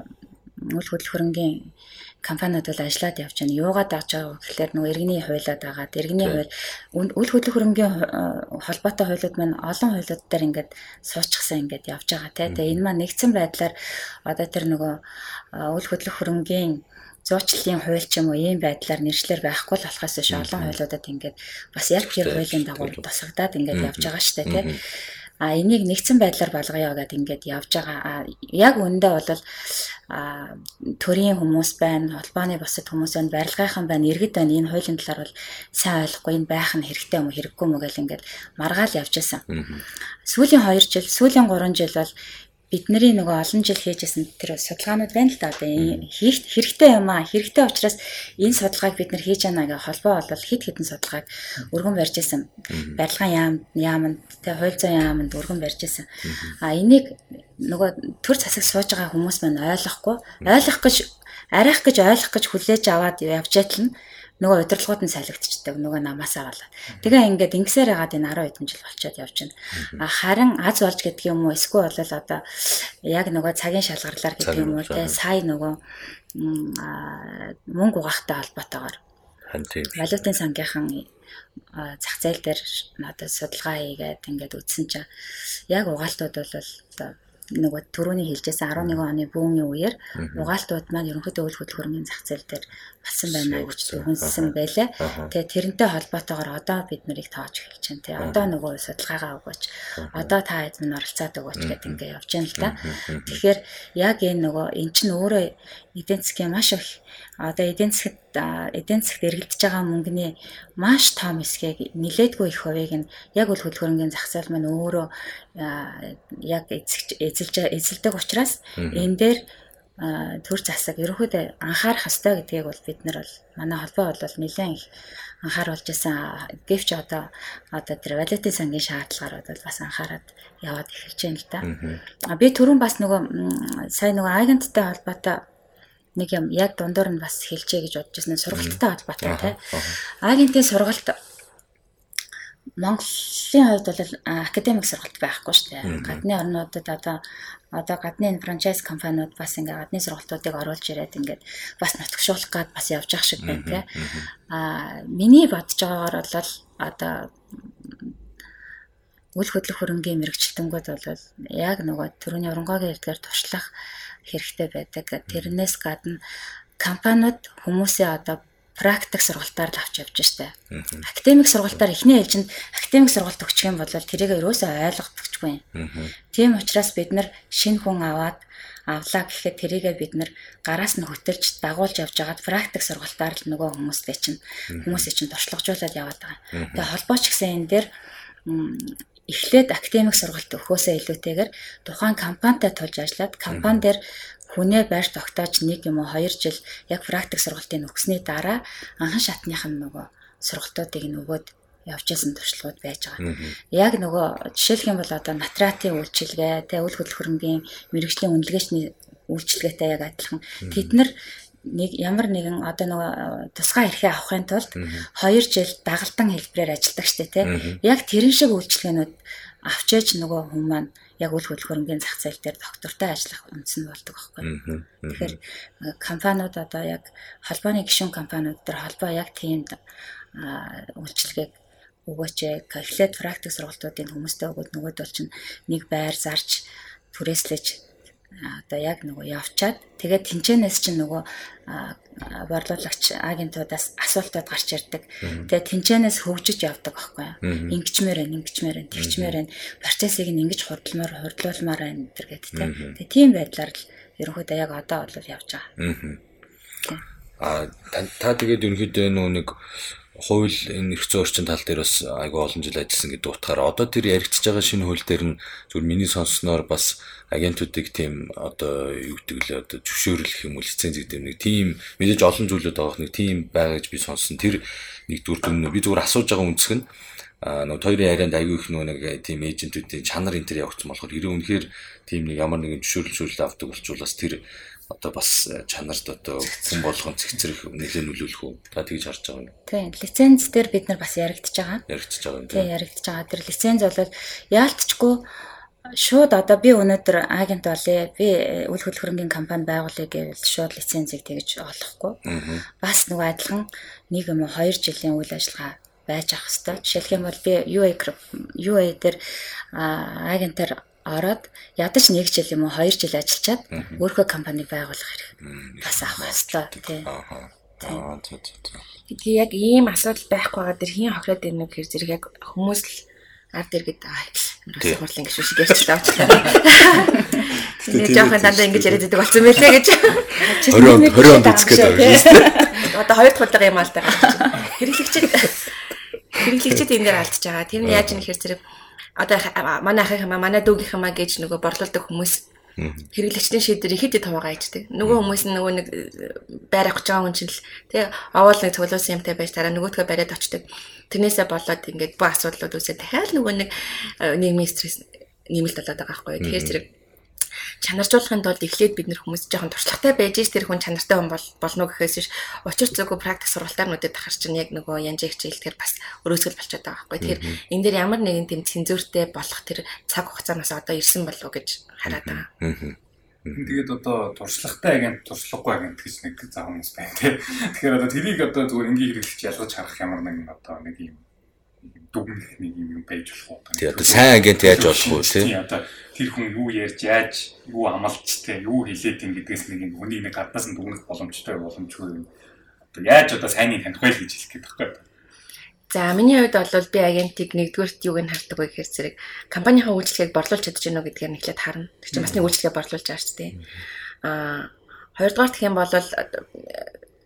үйл хөдлөх хөрөнгийн компаниуд бол ажиллаад явж байна. Юугаад авч байгаа вэ гэхээр нөгөө иргэний хуулиад байгаа. Иргэний хууль үйл хөдлөх хөрөнгийн холбоотой хуулиуд маань олон хуулиуд дээр ингээд суучихсан ингээд явж байгаа тий. Тэгээ энэ маань нэгдсэн байдлаар одоо тэр нөгөө үйл хөдлөх хөрөнгийн зуучлалын хууль ч юм уу ийм байдлаар нэршлэр байхгүй л болохоос биш олон хуулиудад ингээд бас яг тэр хуулийн дагуу тусагдаад ингээд явж байгаа штэ тий а энийг нэгдсэн байдлаар болгоё гэдэг ингээд явж байгаа. Яг үндэ бол а төрийн хүмүүс байна, холбооны бусад хүмүүс байна, барилгынхан байна, иргэд байна. Энэ хуулийн талаар бол сайн ойлгохгүй энэ байх нь хэрэгтэй юм уу, хэрэггүй юм уу гэл ингээд маргаал явж байсан. Сүүлийн 2 жил, сүүлийн 3 жил бол бидний нөгөө олон жил хийжсэн тэр судалгаанууд байна л да. Одоо хийх хэрэгтэй юм аа. Хэрэгтэй учраас энэ судалгааг бид нар хийж яана гэх холбоо бол хит хитэн судалгааг өргөн барьж исэн. Барилгаан яам яамд тэ хууль зүйн яамд өргөн барьж исэн. А энийг нөгөө төр засаг сууж байгаа хүмүүс маань ойлгохгүй, ойлгох гэж арайх гэж ойлгох гэж хүлээж аваад явж байтал нь нөгөө удирдлагууд нь салгидчихдаг нөгөө намаасаа болоо. Тэгээ ингээд ингэсээр хагаад энэ 10 хэдэн жил болчиход явж байна. А харин аз болж гэдэг юм уу? Эсвэл бол одоо яг нөгөө цагийн шалгарлаар гэдэг юм уу? те сая нөгөө мөнгө угаахтай холбоотойгоор. Валютын сангийнхан зах зээл дээр надад судалгаа хийгээд ингээд үтсэн чинь яг угаалтууд бол одоо нөгөө төрөний хэлжсэн 11 оны бүүний үеэр угаалтууд маань ерөнхийдөө үйл хөдлөхөрийн зах зээл дээр болсон байна гэж дүгнсэн байлаа. Тэгээ тэрнтэй холбоотойгоор одоо бид нарыг тоож эхэлж байна. Тэгээ одоо нөгөө судалгаагаа өгөөч. Одоо та хэд минь оролцоод өгөөч гэдэг ингээ явж байна л да. Тэгэхээр яг энэ нөгөө эн чинь өөрөө эдийн засгийн маш их одоо эдийн засгт эдийн засгт эргэлдэж байгаа мөнгөний маш том хэсгийг нилээдгүй их хувийг нь яг үл хөдөлгөөрийн зах зээл маань өөрөө яг эзэлж эзэлдэг учраас энэ дээр төр засаг ерөөхдөө анхаарах ёстой гэдгийг бол бид нар бол манай холбоо бол нэлээд их анхааруулж исэн. Гэвч одоо одоо тэр валютын сангийн шаардлагаар бол бас анхаарат яваад эхэлж байна л да. А би түрүүн бас нөгөө сайн нөгөө агенттай холбоотой нэг юм яг дундуур нь бас хэлжээ гэж бодож байсан сургалттай холбоотой тий. Агентийн сургалт Монголын хувьд бол академик сургалт байхгүй шүү дээ. Гадны орнуудад одоо одоо гадны франчайз компаниуд бас ингээ гадны сургалтуудыг оруулж ирээд ингээд бас нутгшуулах гад бас явж ах шиг байна тий. Аа миний бодож байгаагаар бол одоо үл хөдлөх хөрөнгийн мэрэгчлэнгүүд бол яг нөгөө төрөний оронгогийн эрдгээр туршлах хэрэгтэй байдаг. Тэрнээс гадна компаниуд хүмүүсээ одоо практик сургалтаар л авч явж штэ. Академик сургалтаар эхний ээлжинд академик сургалт өгчих юм бол тэрийг ерөөсөө ойлгохдогчгүй. Тийм учраас бид нар шинэ хүн аваад авлаа гэхэд тэрийгээ бид нар гараас нь хөтөлж дагуулж явж байгаад практик сургалтаар л нөгөө хүмүүстэй чинь хүмүүсээ чинь туршлагажуулаад яваад байгаа. Тэгээ холбооч гэсэн энэ дээр эхлээд академик сургалт өгөхөөсөө илүүтэйгээр тухайн компанитай тулж ажиллаад компани дээр хүнээ байр тогтоож нэг юм уу 2 жил яг практик сургалтыг өгсөний дараа анхан шатных нь нөгөө сургалтуудыг нөгөөд явж исэн туршлагууд байж байгаа. Яг нөгөө жишээлх юм бол одоо натратын үйлчилгээ, тэ үл хөдлөхөрөнгийн мэрэгжлийн үнэлгээчний үйлчилгээтэй яг адилхан. Тэд нар нэг ямар нэгэн одоо нөгөө тусгай эрхээ авахын тулд 2 жил дагалдан хэлбэрээр ажилладаг штэ тий. Яг тэрэн шиг үйлчилгээнүүд авчээж нөгөө хүмүүс маань яг үл хөдлөхөрөнгийн зах зээл дээр доктортой ажиллах үндэс нь болдог байхгүй. Тэгэхээр э, компаниуд одоо яг холбооны гишүүн компаниуд дээр холбоо яг тийм үйлчлэгийг өгөөч калькулят практик сургалтуудын хүмүүстэй өгөөд нөгөөд бол чинь нэг байр зарж түрээслэж одоо яг нөгөө явчаад тэгээд тэнцэнээс чинь нөгөө борлуулагч агентуудаас асуултууд гарч ирдэг. Тэгээд тэнцэнээс хөгжиж явдаг байхгүй юу? Ингэчмээр байна, ингэчмээр байна, тэгчмээр байна. Процессыг нь ингэж хурдламаар хурдлуулмаар байна гэдэг тийм. Тэгээд тийм байдлаар л ерөнхийдөө яг одоо бол явж байгаа. Аа та тэгээд ерөнхийдөө нөө нэг хууль энэ эрх зүйн орчин тал дээр бас айгүй олон жил ажилласан гэдэг утгаараа одоо тэр яригдчихж байгаа шинэ хууль дээр нь зөвхөн миний сонссноор бас агентуудыг тийм одоо юу гэдэг лээ одоо зөвшөөрлөх юм уу лиценз гэдэг нэг тийм мэдээж олон зүйлүүд байгаа нэг тийм байгаа гэж би сонссон. Тэр нэг дүр дүн би зүгээр асууж байгаа үнцг нь нөгөө хоёрын ярианд аягүй их нөгөө нэг тийм эйжентүүдийн чанар энэ төр явагдсан болохоор хэрэв үнэхээр тийм нэг ямар нэгэн зөвшөөрлөл авдаг болчулаас тэр одоо бас э, чанарт одоо хүн болгон цэгцэрэх нэлээд нөлөөлөх үү? Та тэгж харж байгаа юм. Тийм, лиценз дээр бид нар бас яригдчихэж байгаа. Яригдчихэж байгаа юм тийм. Яригдчихэж байгаа. Тэр лиценз бол яалтчгүй шууд одоо би өнөөдөр агент болъё. Би э, үйл хөдлөхөрөнгийн компани байгуулъя гэвэл шууд лицензийг тэгж олохгүй. Бас нөгөө адилхан нэг юм уу 2 жилийн үйл ажиллагаа байж ах хэвээр. Жишээлх юм бол би UA UA дээр агентаар ороод ядаж нэг жил юм уу 2 жил ажиллачаад өөрийнхөө компани байгуулах хэрэг бас авах хэрэгтэй тий. Аа тий тий. Тэгээ яг ийм асуудал байхгүй байгаа дэр хин хохироод ирнэ гэхэр зэрэг яг хүмүүс л ард иргэд аа хурлын гişүү шиг ярьж тавч. Тэгээ жоохон дандаа ингэж яриад байдаг болсон байлээ гэж. 20 20 онд үзгээд байгаа. Одоо хоёр дахь удаа юм аа л та. Хэрэглэгчид хэрэглэгчид энэ дээр алдчихж байгаа. Тэр нь яаж юм гэхэр зэрэг одоо манай ахын хамаа манай дүүгийнх хамаа гэж нөгөө борлуулдаг хүмүүс хэрэглэгчдийн шийдвэр ихэд таваагаа ичдэг. Нөгөө хүмүүс нь нөгөө нэг э, байр авах гэж байгаа хүн чинь л тий овоол нэг цуглуулсан юмтай байж дараа нөгөөдгөө бариад очдөг. Тэрнээсээ болоод ингээд бүх асуудлууд үүсээ дахиад нөгөө нэг э, нийгмийн стресс нэмэлт болоод байгаа байхгүй. Тэгэхээр зэрэг чанаржуулахын тулд эхлээд бид нэр хүмүүс жоохон туршлагатай байж ш тэр хүн чанартай хүн бол болно гэхээс биш учир зүгөө практик сургалтаар нүдэд тахар чинь яг нөгөө янжиг хичээлдгээр бас өрөөсгөл болчиход байгаа байхгүй. Тэгэхээр энэ дээр ямар нэгэн тийм цензуртэй болох тэр цаг хугацаанаас одоо ирсэн болов уу гэж хараад байгаа. Тэгээд одоо туршлагатай агент, туршлагагүй агент гэж нэг зав хүмүүс байна тий. <laughs> Тэгэхээр одоо тэрийг одоо зүгээр энгийн хэрэглэж ялгаж харах ямар нэгэн одоо нэг юм дүгнэх нэг юм байж болох уу. Тий одоо сайн агент яаж болох вэ тий? Одоо тэр хүн юу ярьж яаж юу амлалч тий юу хэлээд юм гэдгээс нэг юм хүнийг нэг гаднаас нь дүгнэх боломжтой боломжгүй юм. Одоо яаж одоо сайныг таних вэ гэж хэлэх гээд байна. За миний хувьд бол би агентыг нэгдүгürt юуг нь хардаг вэ гэхээр зэрэг компанийн үйлчлэгийг борлуулж чадж гэнэ үү гэдгээр нэхлээд харна. Тэр чинь бас нэг үйлчлэгээ борлуулж байгаа ч тийм. Аа хоёрдугаар гэх юм бол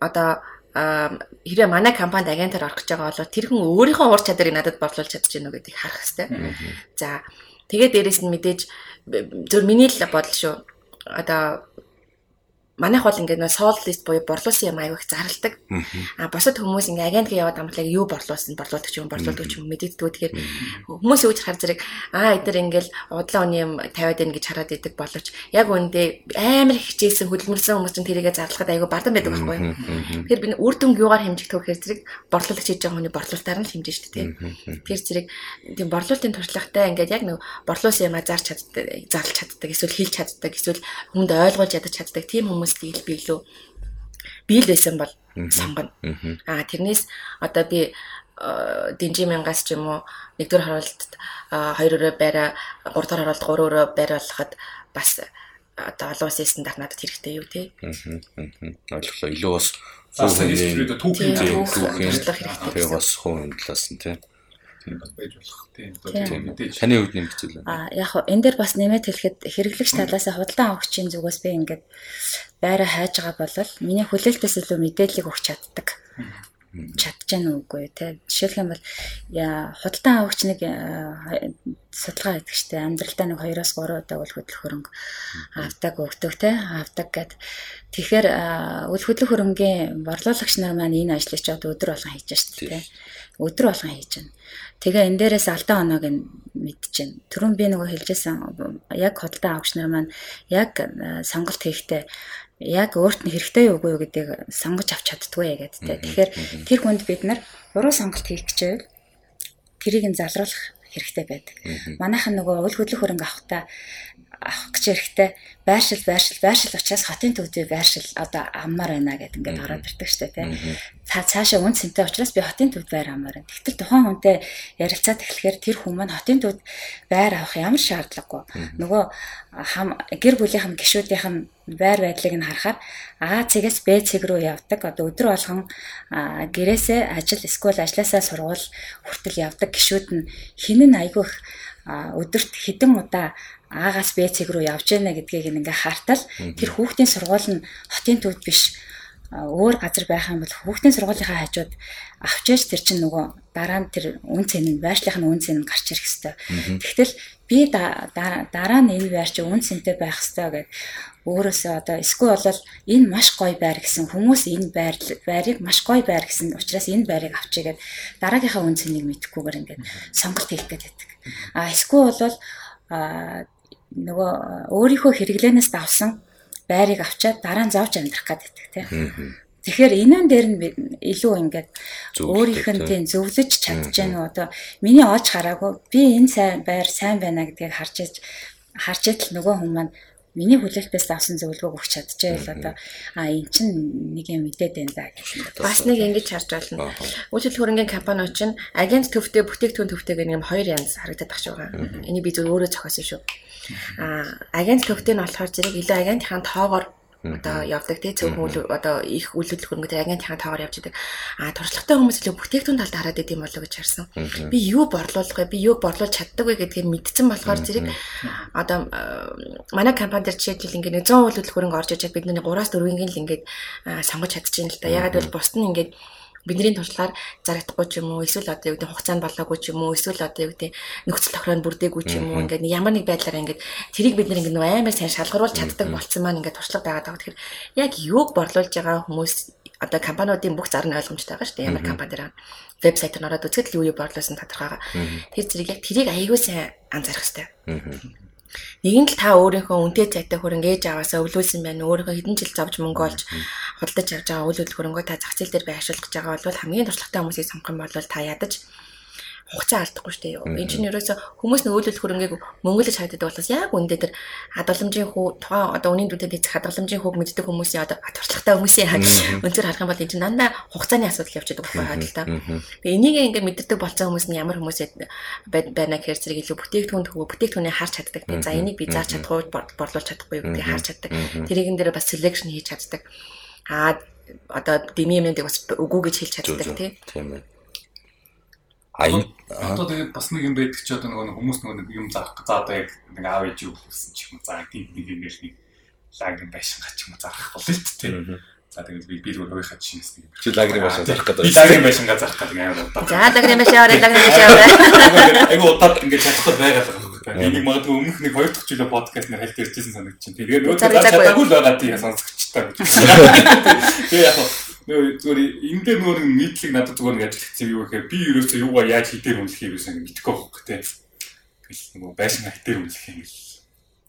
одоо хэрвээ манай компанид агентаар орох гэж байгаа бол тэр хүн өөрийнхөө ур чадварыг надад борлуулж чадж гэнэ гэдгийг харах хэрэгтэй. За тэгээд дээрэс нь мэдээж зөв миний л бодол шүү. Одоо манайх бол ингээд нөө sold list буюу борлуулсан юм аяг их зарладаг. А бусад хүмүүс ингээд агентгийн яваад амтлаг юу борлуулсан, борлуулдаг ч юм, борлуулдаг ч юм мэддэггүй. Тэгэхээр хүмүүс үүж хар зэрэг аа эдгээр ингээд удлаа өний юм тавиад байна гэж хараад идэг боловч яг үүндээ амар хичээсэн хөдөлмөрлсөн хүмүүс чинь тэрийгэ зарлахад аягүй бардан байдаг байхгүй юу. Тэгэхээр би үр дүнг юугаар хэмжих вэ зэрэг борлуулагч хийж байгаа хүний борлуулалтаар нь хэмжиж шүү дээ. Тэгэхээр зэрэг тийм борлуулалтын туршлагатай ингээд яг нэг борлуулсан юм а зарч чаддаг, зарлж чаддаг, эсвэл хийлж чаддаг, эсвэл хүнд ойлгуулж ядаж чаддаг тийм хүмүүс стил би илүү бий л байсан бол сонгоно. Аа тэрнээс одоо би дэнжи мянгаас ч юм уу нэгдүгээр харуултад 2 өрөө байраа 3 дахь харуулт 3 өрөө байруулахад бас одоо олон улсын стандарт надад хэрэгтэй юу те. Аа ойлголоо. Илүү бас Заасан хэлбэрүүд түүхийн түүхийн тэгээ бас хувийн талаас нь те. Тийм бас байж болох. Тийм мэдээж. Таны хувьд нэмэх зүйл байна. А яг хоо энэ дээр бас нэмээд хэлэхэд хэрэглэгч талаас худалдан авахчийн зүгээс би ингээд байраа хайж байгаа бол миний хүлээлтээс илүү мэдээллийг өгч чаддаг. Чадж гэнэ үгүй те жишээлх юм бол худалдан авахч нэг судалгаа хийдэг штэ амьдралдаа нэг 2-оос 3 удаа үл хөдлөх хөрөнгө авдаг өгдөг те авдаг гэд. Тэгэхээр үл хөдлөх хөрөнгөний борлуулагч нар маань энэ ажлыг ч одоо өдөр болгон хийж штэ те өдөр болгон хийж байна тэгээ энэ дээрээс алдаа оноог нь мэдчихэв түрүүн би нөгөө хэлжсэн яг худалдан авахч нар маань яг сонголт хийхдээ яг өөрт нь хэрэгтэй юу үгүй юу гэдгийг сонгож авч чаддгүй гэдэг тэ. Тэгэхээр тэр хүнд бид нар буруу сонголт хийх гэж байвал тэрийг нь залруулах хэрэгтэй байдаг. Манайхан нөгөө уул хөдлөх хөрөнгө авахтаа авах гэж эрэхтэй байршил байршил байршил учраас хотын төвдөө байршил одоо аммаар байна гэд ингээд ороод ирдэг штэ тий. Цаа цаашаа үн цэнтэй учраас би хотын төвд байр аммаар байна. Тэгтэл тухайн хүнтэй ярилцаад эхлэхээр тэр хүн маань хотын төвд байр авах ямар шаардлагагүй. Нөгөө хам гэр бүлийнхэн гişүүдийнхэн байр байдлыг нь харахаар А цэгээс Б цэг рүү явдаг. Одоо өдөр болгон гэрээсээ ажил эсвэл ажлаасаа сургууль хүртэл явдаг гişүүд нь хинэн айгүйх өдөрт хэдэн удаа аагаас Б цэг рүү явж яана гэдгийг ингээ хартал тэр хүүхдийн сургууль нь хотын төвд биш өөр газар байх юм бол хүүхдийн сургуулийнхаа хажууд авчиж тэр чинь нөгөө дараа нь тэр үн цэн нь байршлах нь үн цэн нь гарч ирэх хэвээр. Тэгтэл би дараа нь энэ байр чи үн цэнтэй байх хэвээр гэд өөрөөсөө одоо эсвэл бол энэ маш гоё байр гэсэн хүмүүс энэ байр байрыг маш гоё байр гэсэн учраас энэ байрыг авчигээд дараагийнхаа үн цэнийг мэдэхгүйгээр ингээд сонголт хийх гэдэг. А эсвэл бол нөгөө өөрийнхөө хэрэглэнээс давсан байрыг авчаад дараа нь зовж амьдрах гэдэг тийм. Тэгэхээр энэн дээр нь илүү ингээд өөрийнх нь тийм зөвлөж чадж гэнэ одоо миний оож хараагүй. Би энэ сайн байр сайн байна гэдгийг харж харж идэл нөгөө хүмүүс маань миний хүлээлтээс авсан зөвлөгөөг өгч чадчихъя л одоо а эн чин нэг юм мэдээд байна да гэсэн. Бас нэг ингэж харж байна. Үйлчлэл хөрөнгөний компаниуд чинь агент төвтэй бүтээгдэхүүн төвтэй гэх юм хоёр янз харагдаад багш байгаа. Энийг би зөв өөрөө зохиосон шүү. А агент төвтэй нь болохоор зэрэг илүү агентийн тоогоор одоо явдаг тий зөвхөн одоо их үйл хөдлөл хөрөнгөтэй агентийн тоогоор явж идэг. А туршлагатай хүмүүс илүү бүтээгдэхүүн талд хараад идэм болов гэж харсан. Би юу борлуулах вэ? Би юу борлуулж чаддаг вэ гэдгийг мэдсэн болохоор зэрэг одоо манай компани дээр жишээлбэл ингээд 100 үйл хөдлөл хөрөнгө орж ичээд бидний 3-аас 4-ийн л ингээд сонгож чадчихээн л да. Ягаад гэвэл бусд нь ингээд бидний туршлагаар зарагдахгүй ч юм уу эсвэл одоо юу гэдэг хугацаанд болоогүй ч юм уу эсвэл одоо юу гэдэг нөхцөл тохиронд бүрдээгүй ч юм уу ингээд ямар нэг байдлаар ингээд тэрийг бид нэг амар сайн шалгаруулж чаддаг болсон маань ингээд туршлага байгаа. Тэгэхээр яг юуг борлуулж байгаа хүмүүс одоо компаниудын бүх зар нь ойлгомжтой байгаа шүү дээ. Ямар компани дээр вебсайт нь ороод үзэхэд л юу юу борлуулсан тодорхойгаа. Тэр зэрэг яг тэрийг аягүй сайн анзаарах хэрэгтэй. Нэг нь л та өөрийнхөө үнэтэй цайтай хөрөнгө ээж аваасаа өвлүүлсэн байна. Өөрийнхөө хэдэн жил зовж мөнгө олж худалдаж авч байгаа үйл хөдлөл хөрөнгөө та зах зээл дээр байршуулах гэж байгаа бол хамгийн туршлагатай хүмүүсийг сонгох юм бол та ядаж хугацаа алдахгүй шүү дээ. Энэ чинь ерөөсө хүмүүс нь үйлдэл хөрөнгийг мөнгөлөж хайдаг болохоос яг үндэ тэр хадгаламжийн хүү тухайн одоо үнийн дүнтэй эцэг хадгаламжийн хөөг мэддэг хүмүүсийн одоо туршлагатай хүмүүсийн өнцөр харах юм бол энэ чинь дандаа хугацааны асуудал байгаа байхгүй хадгалтай. Тэгээ энийг ингээ мэддэг болсон хүмүүс нь ямар хүмүүс байна гэхээр зэрэг илүү бүтээгдэхүүн төгөө бүтээгдэхүүнээ харж чаддаг. Тэгээ за энийг би зааж чадах уу борлуулж чадахгүй гэдгийг харж чаддаг. Тэрийгэн дээр бас selection хийж чаддаг. Аа одоо дэмий юмнуудыг бас үгүй гэж хэлж чаддаг тийм ээ. Одоо тэгээд бас нэг юм байдаг ч одоо нөгөө хүмүүс нөгөө нэг юм заах за одоо яг нэг аав ээж юу хэлсэн ч юм за тийм нэг юм нэг лагийн байшин гач юм зарах бол л тийм. За тэгээд би би өөрөө өөрийнхөө жишээс нэг чи лагийн байшин зарах гэдэг. Би лагийн байшин зарах гэдэг амар удаа. За лагийн байшин аваад лагийн байшин аваад. Айгу удаад ингэж чадхад байгаад байгаа юм. Би магадгүй өмнөх нэг хоёр дахь жилийн подкаст нэр хэлт иржсэн санагдчихэв. Тэгээд нөгөө чадаагүй л байгаа тийм сонсогч <laughs> та гэж. Тэгээ яг нөгөө зүгээр энэ дээр нөгөө нийтлэг надад зүгээр нэг ажиллагдсан юу гэхээр би ерөөсөө юугаа яаж хитээр үнэлэх юм гэсэн мэдэхгүй байхгүй тий. Тэгэл нөгөө байшин хитээр үнэлэх юм гэл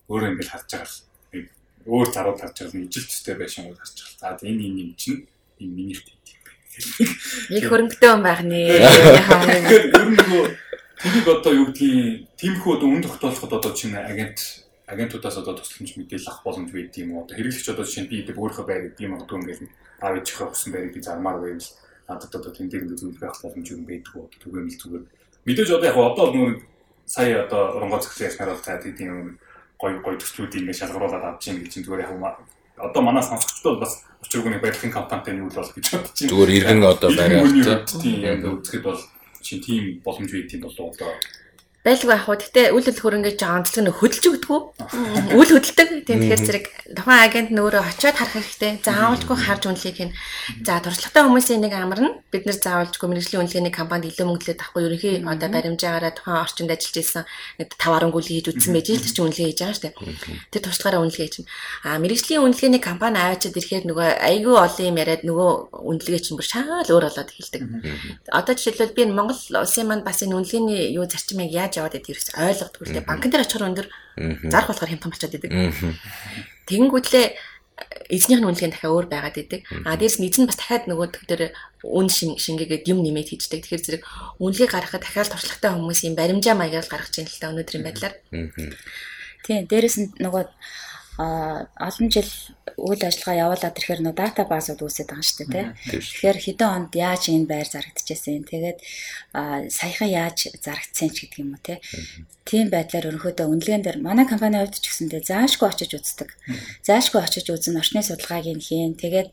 өөрөө ингээл харж байгаа л нэг өөр зарууд харж байгаа нэг ижилттэй байшин уу харж байгаа. За энэ энэ юм чинь энэ миний хэвтэй юм байна. Нэг хөрөнгөтэй хүн байх нэ. Тэгэхээр ер нь нөгөө тэрийг одоо юу гэдгийг тиймхүү одоо үн тогтоолоход одоо чинь агент агентуудаас одоо тусламж мэдээлэл авах боломж байд юм уу? Одоо хэрэглэгч одоо жишээ нь би гэдэг өөрийнхөө байр гэдэг юм агадгүй ингээл аав ээжийнхээ усан байрыг би зармаар байвал надад одоо тэн дээр зүйл байх боломж юм байдаг уу? Түгээмэл зүгээр. Мэдээж одоо яг одоо нөгөө сая одоо оронгоо зөксөн яснаар бол цаад тийм гой гой төслүүдийг ингээд шалгаруулад авч юм гэж зүгээр яг одоо манай сонсогчдод бас өчигдөр нэг байдлын компанитай нь үйл бол гэж бодож байна. Зүгээр иргэн одоо байраа тийм яг үзэхэд бол чинь тийм боломж байт юм болоо одоо байлгүй ах уу. Гэтэ үйл хөдлөх хөрөнгө гэж онцлог нь хөдөлж өгдөг үү? Үйл хөдөлдөг. Тийм тэгэхээр зэрэг тухайн агент нөөрэө очиод харах хэрэгтэй. Заавалжгүй харж үнэлэх хийн. За туршлагатай хүмүүсийн нэг амар нь бид нэр заавалжгүй мэрэгжлийн үнэлгээний компанид илүү мөнгөлөд авахгүй ерөнхий одоо баримжаагаараа тухайн орчинд ажиллаж исэн нэг 5 10 гүйл хийж үтсэн байж л чи үнэлгээ хийж байгаа шүү дээ. Тэр туршлагаараа үнэлгээ чинь. А мэрэгжлийн үнэлгээний компани аваачаад ирэхээр нөгөө айгүй олон юм яриад нөгөө үнэлгээ чинь бүр шаал өөр болоод эхэлдэг. Одоо жишээлбэл би Монгол улсын маань бас энэ үнэлгээний юу зарчмыг яаж яваад байдаг хэрэгс ойлгодгүй л дээ. Банкн дээр очихоор өндөр зарах болохоор хямдхан болчиход идэг. Тэгэнгүүтлээ эзнийх нь үнэлгээ дахиад өөр байгаад идэг. А дээрс нь эзэн бас дахиад нөгөө төр дээр үн шингээгээд юм нэмээд хийждэг. Тэгэхээр зэрэг үнэлгээ гаргахад дахиад туршлагатай хүмүүс юм баримжаа маягаар гаргаж ийн л та өнөөдрийн байдлаар. Тийм, дээрээс нь нөгөө олон жил үйл ажиллагаа явуулаад ирэхээр нөө дата базууд үүсээд байгаа шүү дээ тий. Тэгэхээр хэдэн онд яаж энэ байр зарагдчихсэн. Тэгээд саяхан яаж зарагдсан ч гэдэг юм уу тий. Тийм байдлаар өрнөхөдөө үнэлгээнд дээр манай компани хувьд ч гэсэндээ заашгүй очиж үздэг. Заашгүй очиж үзэн орчны судалгааг нь хийн. Тэгээд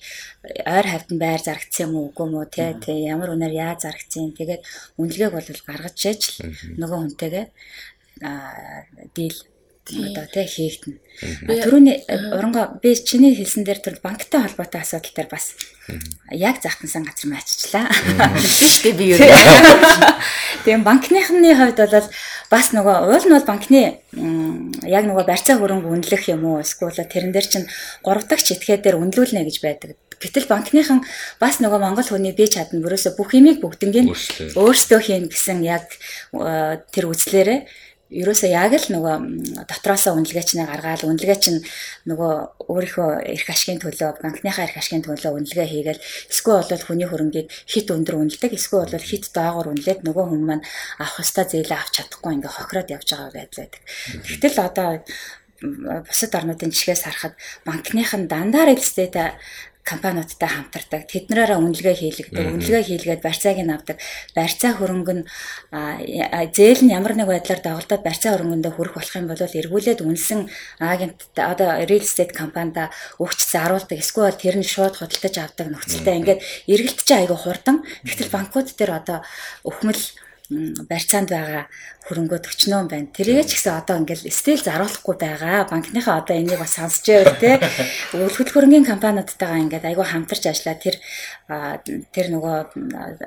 ойр хавьтан байр зарагдсан юм уу үгүй юу тий. Тий ямар үнээр яаж зарагдсан. Тэгээд үнэлгээг бол гаргаж чийж нөгөө хүнтэйгээ дийл одоо тий хийгдэн. Төрөний уранга би чиний хэлсэн дээр тэр банктай холбоотой асуудал дээр бас яг захтансан газар маччлаа. Биш үү би юу. Тийм банкныхны хувьд бол бас нөгөө уул нь бол банкны яг нөгөө барьцаа хөрөнгө үнэлэх юм уу эсвэл тэрэн дээр чинь 3 дахь читгээ дээр үнэлүүлнэ гэж байдаг. Гэтэл банкныхан бас нөгөө монгол хүний бие чадна бүрөөсө бүх юмыг бүгднийг өөрсдөө хийн гэсэн яг тэр үзлээрээ ерөөсөө яг л нөгөө дотроосоо үнэлгээчнээ гаргаад үнэлгээ чинь нөгөө өөрийнхөө эрх ашигын төлөө банкныхаа эрх ашигын төлөө үнэлгээ хийгээл эсвэл бол хүний хөрөнгийг хит өндөр үнэлдэг эсвэл бол хит доогоор үнэлээд нөгөө хүн маань авах ёстой зээлээ авч чадахгүй ингээ хохироод явж байгаа байдал байдаг. Тэгтэл одоо бусад орнуудын жишгээс харахад банкных нь дандаа real estate компаниудтай хамтардаг. Тэднэрээр үнэлгээ хийлэгдэг. Үнэлгээ хийлгээд барьцааг нь авдаг. Барьцаа хөрөнгө нь зээл нь ямар нэг байдлаар доголдоод барьцаа хөрөнгөндөө хүрэх болох юм бол эргүүлээд үнэлсэн агент одоо real estate компанида өгч заруулдаг. Эсвэл тэр нь шууд худалдаж авдаг нөхцөлтэй. Ингээд эргэлт чинь айгүй хурдан. Тэгтэл банкуд дээр одоо өхмөл барьцаанд байгаа хөрөнгөө 40 байна. Тэргээ ч гэсэн одоо ингээл стил заруулахгүй байгаа. Банкныхаа одоо энийг бас сонсч байв те. <laughs> Үлгэл хөрөнгөний компаниудтайгаа ингээд айгүй хамтарч ажиллаа. Тэр тэр нөгөө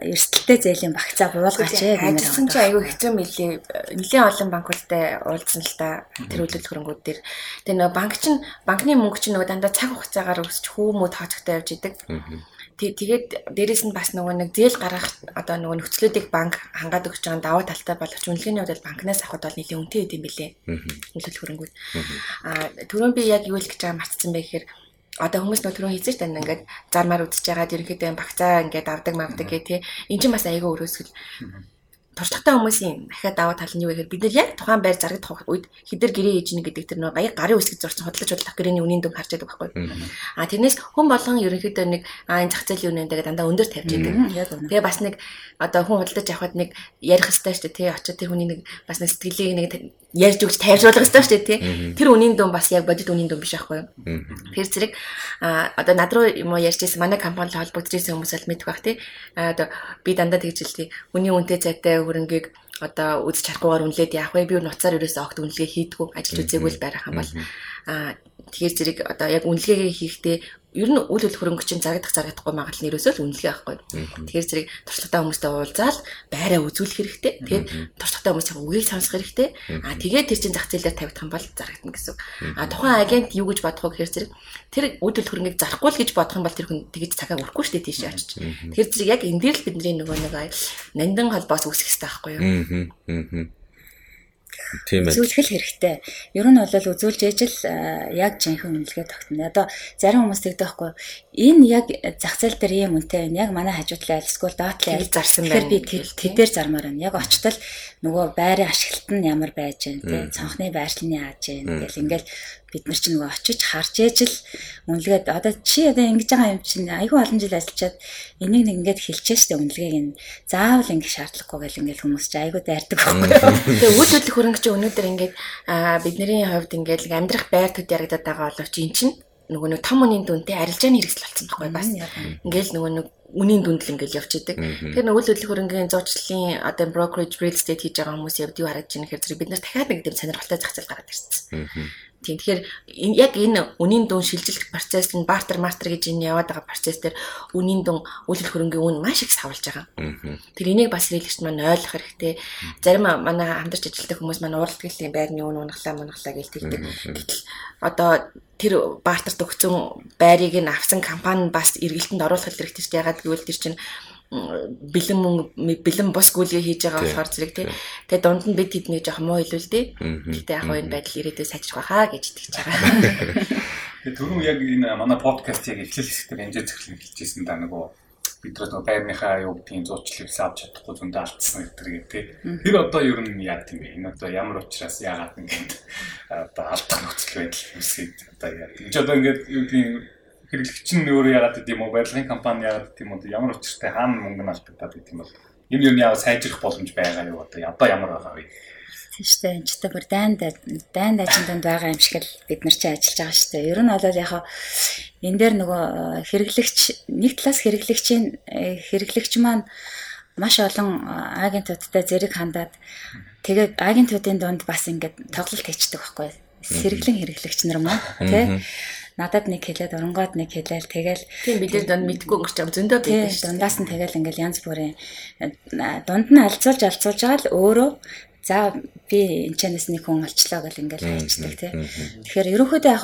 эрсдэлтэй зээлийн багцаа буулгаач ээ. Ажилласан чи айгүй хэцүү мөлий. Нилийн олон банкудтай уулзсан л та тэр үлгэл хөрөнгүүд дээр. Тэгээ нөгөө банк чинь банкны мөнгө чинь нөгөө дандаа цаг хугацаагаар өсч хүүмүү тооцогтой явж идэг. Тэгээд дээрэс нь бас нөгөө нэг зээл гаргах одоо нөгөө нөхцлүүдийг банк хангаад өгч байгаа даваа талтай боловч үнэлгээний хувьд банкнаас авахд бол нэлийн үнэтэй идэм билээ. Үйлдэл хөрөнгүүд. Аа түрүүн би яг юу л гэж байгаа мартсан бэ гэхээр одоо хүмүүс нөө түрүүн хийсэн чинь ингээд зармаар үзэж байгаад ерөнхийдөө багцаа ингээд авдаг мавдаг гэх тий. Энд чинь бас аяга өрөөсгөл. Туршлагатай хүмүүсийн дахиад даваа тал нь юу гэхээр бид нар яг тухайн байр зарагдах үед хідэр гэрээ хийж ийн гэдэг тэр нэг баяр гарын үсгэж зурсан хөдлөж бодлох гэрээний үнийн дүн харж байдаг байхгүй. А тэрнээс хүн болгон ерөнхийдөө нэг энэ зах зээлийн үнэндээ дандаа өндөр тавьж идэг. Тэгээ бас нэг одоо хүн хөдлөж авахад нэг ярих хэвээр шүү дээ тий. Очиод тэр хүний нэг бас нэг сэтгэлийг нэг ярьж өгч тайвшруулах хэрэгтэй шүү дээ тий. Тэр үнийн дүн бас яг бодит үнийн дүн биш байхгүй юу. Тэр зэрэг а одоо над руу юм уу ярьж ирсэн манай компанид холбогдож ирсэн хүмүүс бол мэдэх бах тий. А одоо би дандаа тэгж л тий. Үний үнэтэй цайтай хөрөнгийг одоо үзэж харахгүйгээр үнэлээд яах вэ? Би нуцаар ерөөсөө огт үнэлгээ хийдгүү. Ажил үзээгүй л байрах юм бол тэгэхээр зэрэг одоо яг үнэлгээгээ хийхдээ ер нь үйл хөл хөрөнгө чинь зарагдах зарагдахгүй магадлал нь ерөөсөө л үнэлгээ авахгүй. Тэгэхээр зэрэг туршлагатай хүмүүстэй уулзаал байраа үзүүлэх хэрэгтэй. Тэгээд туршлагатай хүмүүсийн үгийг сонсох хэрэгтэй. Аа тэгээд тэр чинь зах зээлээр тавигдах юм бол зарагдана гэсэн. Аа тухайн агент юу гэж бодох вэ гэхээр зэрэг тэр үйл хөл хөрөнгийг зарахгүй л гэж бодох юм бол тэр хүн тэгж цагаа өрөхгүй шүү дээ тийш очиж. Тэгэхээр зэрэг яг энэ дээр л бидний нөгөө нэг нандин холбоос үүсэх хэрэгтэй байхгүй юу? Аа. Тийм ээ. Үзүүлэх хэрэгтэй. Ер нь бол үзүүлж ээж л яг жинхэнэ үнэлгээ тогтно. Одоо зарим хүмүүс тэгдэг байхгүй. Энэ яг зах зээл дээр ийм үнэтэй байна. Яг манай хажуудлаа эсвэл доотлоо зарсан байна. Тэгэхээр би тэдээр зармаар байна. Яг очтол нөгөө байрын ашиглалт нь ямар байж байна те. Цонхны байрлалын яаж байна. Тэгэл ингээл бид нар чинь нөгөө очиж харж ээж л үнэлгээд одоо чи одоо ингэж байгаа юм чинь айгүй олон жил ажиллачаад энийг нэг ингэж хэлчихээ штэ үнэлгээг нь заавал ингэ шаардлагагүй гэл ингээл хүмүүс чи айгүй дайрдаг байхгүй. Тэгээ үйл хөдлөх хөрөнгө чи өнөөдөр ингээд бидний хувьд ингээд амьдрах байр төд ярагдаад байгаа боловч эн чинь нөгөө нэг том үнийн дүнтэй арилжааны хэрэгсэл болсон байхгүй бас. Ингээл нөгөө нэг үнийн дүнд л ингээл явж идэг. Тэгэхээр нөгөө үйл хөдлөх хөрөнгөний зурчлалын одоо brokerage real estate хийж байгаа хүмүүс явд юу харагдаж байна гэхээр бид нар дахиад нэг тийм сонирхолтой зах зээл гараад ирсэн. Тийм тэгэхээр яг энэ үнийн дүн шилжилт процесс нь бартер мартер гэж энэ яваад байгаа процесс дээр үнийн дүн үйлдэл хөрөнгөний үн маш их савлж байгаа. Тэр энийг бас хэрэглэгч маань ойлгох хэрэгтэй. Зарим манай хамтарч ажилладаг хүмүүс маань уралдгийллийн байрны үн унахлаа мунахлаа гэж тэгдэг. Гэтэл одоо тэр бартерт өгсөн байрыг нь авсан компани бас эргэлтэнд оруулах хэрэгтэй ягаад гэвэл тэр чинь бэлэн мөнгө бэлэн бус гүйлгээ хийж байгаа болохоор зэрэг тий. Тэгээ дунд нь бид тэднийг жоох муу хэлвэл тий. Гэтэ яг энэ байдал ирээдүйд сайжрах байхаа гэж итгэж байгаа. <laughs> Тэгээ түрүү яг энэ манай подкастыг эхлэл хэсгээр хэмжээ зэхлэн хэлчихсэн да нөгөө бид нөгөө байрныхаа юу гэдгийг зуучлалыг авч чадахгүй зөндөө алдсан гэдэг тий. Тэр одоо ер нь яа гэм бэ? Энэ одоо ямар учраас яагаад ингэж одоо алдах нөхцөл байдал үүсгээд одоо яа. Энд одоо ингээд юу гэдгийг хэрэглэгч нь өөрөө яагаад гэдэм үү барилгын компани яагаад гэдэм үү ямар учиртай хаана мөнгө нь алдагдаад гэдэг юм бол юм юм яагаад сайжрах боломж байгаа юу? Одоо одоо ямар байгаа вэ? Тийштэй энэ ч бүр дайнд дайнд ажилтанд байгаа юм шиг л бид нар чи ажиллаж байгаа шүү дээ. Ер нь бол яг энэ дээр нөгөө э, хэрэглэгч нэг талаас хэрэглэгчийн э, хэрэглэгч маань маш олон э, агентуудтай зэрэг хандаад тэгээд агентуудын дунд бас ингээд тоглолт хийчихдэг байхгүй. Сэргэлэн хэрэглэгч нар мөн тий надад нэг хэлээд оронгоод нэг хэлээл тэгэл тийм бид нар донд мэдгүй өнгөрч байгаа зөндөө байдаг шүү. Дундаас нь тэгэл ингээл янз бүрийн дунд нь алцуулж алцуулж байгаа л өөрөө за би энэ чанаас нэг хүн олчлоо гэл ингээл хайчдаг тий. Тэгэхээр ерөнхийдөө яг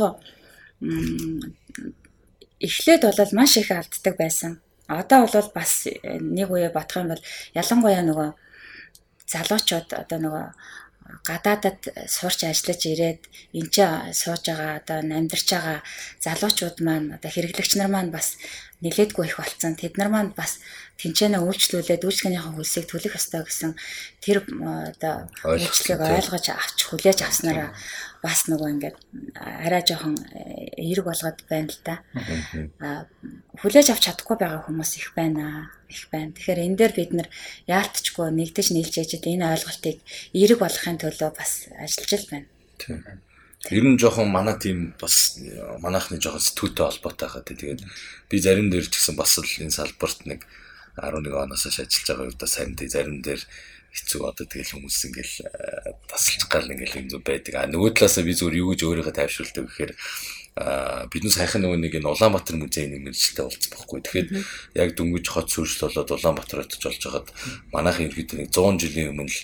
эхлээд бол маш их алддаг байсан. Одоо бол бас нэг үе бодох юм бол ялангуяа нөгөө залуучууд одоо нөгөө гадаадад сурч ажиллаж ирээд энэ ч сууж байгаа одоо амьдарч байгаа залуучууд маань одоо хэрэглэгч нар маань бас нилээдгүй их болцсон. Тэд нар маань бас тэнцэнэ үйлчлүүлээд үйлчлэгнийхээ хөлсийг төлөх ёстой гэсэн тэр одоо үйлчлэгийг ойлгож авч хүлээж авснараа бас нөгөө ингээд арай жоохон э, эерэг болгоод байна л да. А хүлээж авч чадахгүй байгаа хүмүүс их байна их байна. Тэгэхээр энэ дээр бид нар яалтчгүй нэгдэж нийлж яжид энэ ойлголтыг эерэг болгохын төлөө бас ажиллаж л байна. Тийм. Ер нь жоохон манай тийм бас манайхны жоохон сэтгүүтэй холбоотой хаа тэгээд би зарим дээр ч гэсэн бас л энэ салбарт нэг 11 оноос хойш ажиллаж байгаа удаа сайн тий зарим дээр хэцүү одоо тэгэл хүмүүс ингээл э, тасалж гал ингээл юм зү байдаг. А нөгөө талаасаа би зүгээр юу гэж өөрийгөө тайвшруулдаг гэхээр бидний сайхан нөгөө нэг энэ Улаанбаатар музейний мэрэгчлээ болсон байхгүй. Тэгэхээр яг дөнгөж хот сүршил болоод Улаанбаатар очиж болж хагаад манайхын ерөөдөө нэг 100 жилийн өмнө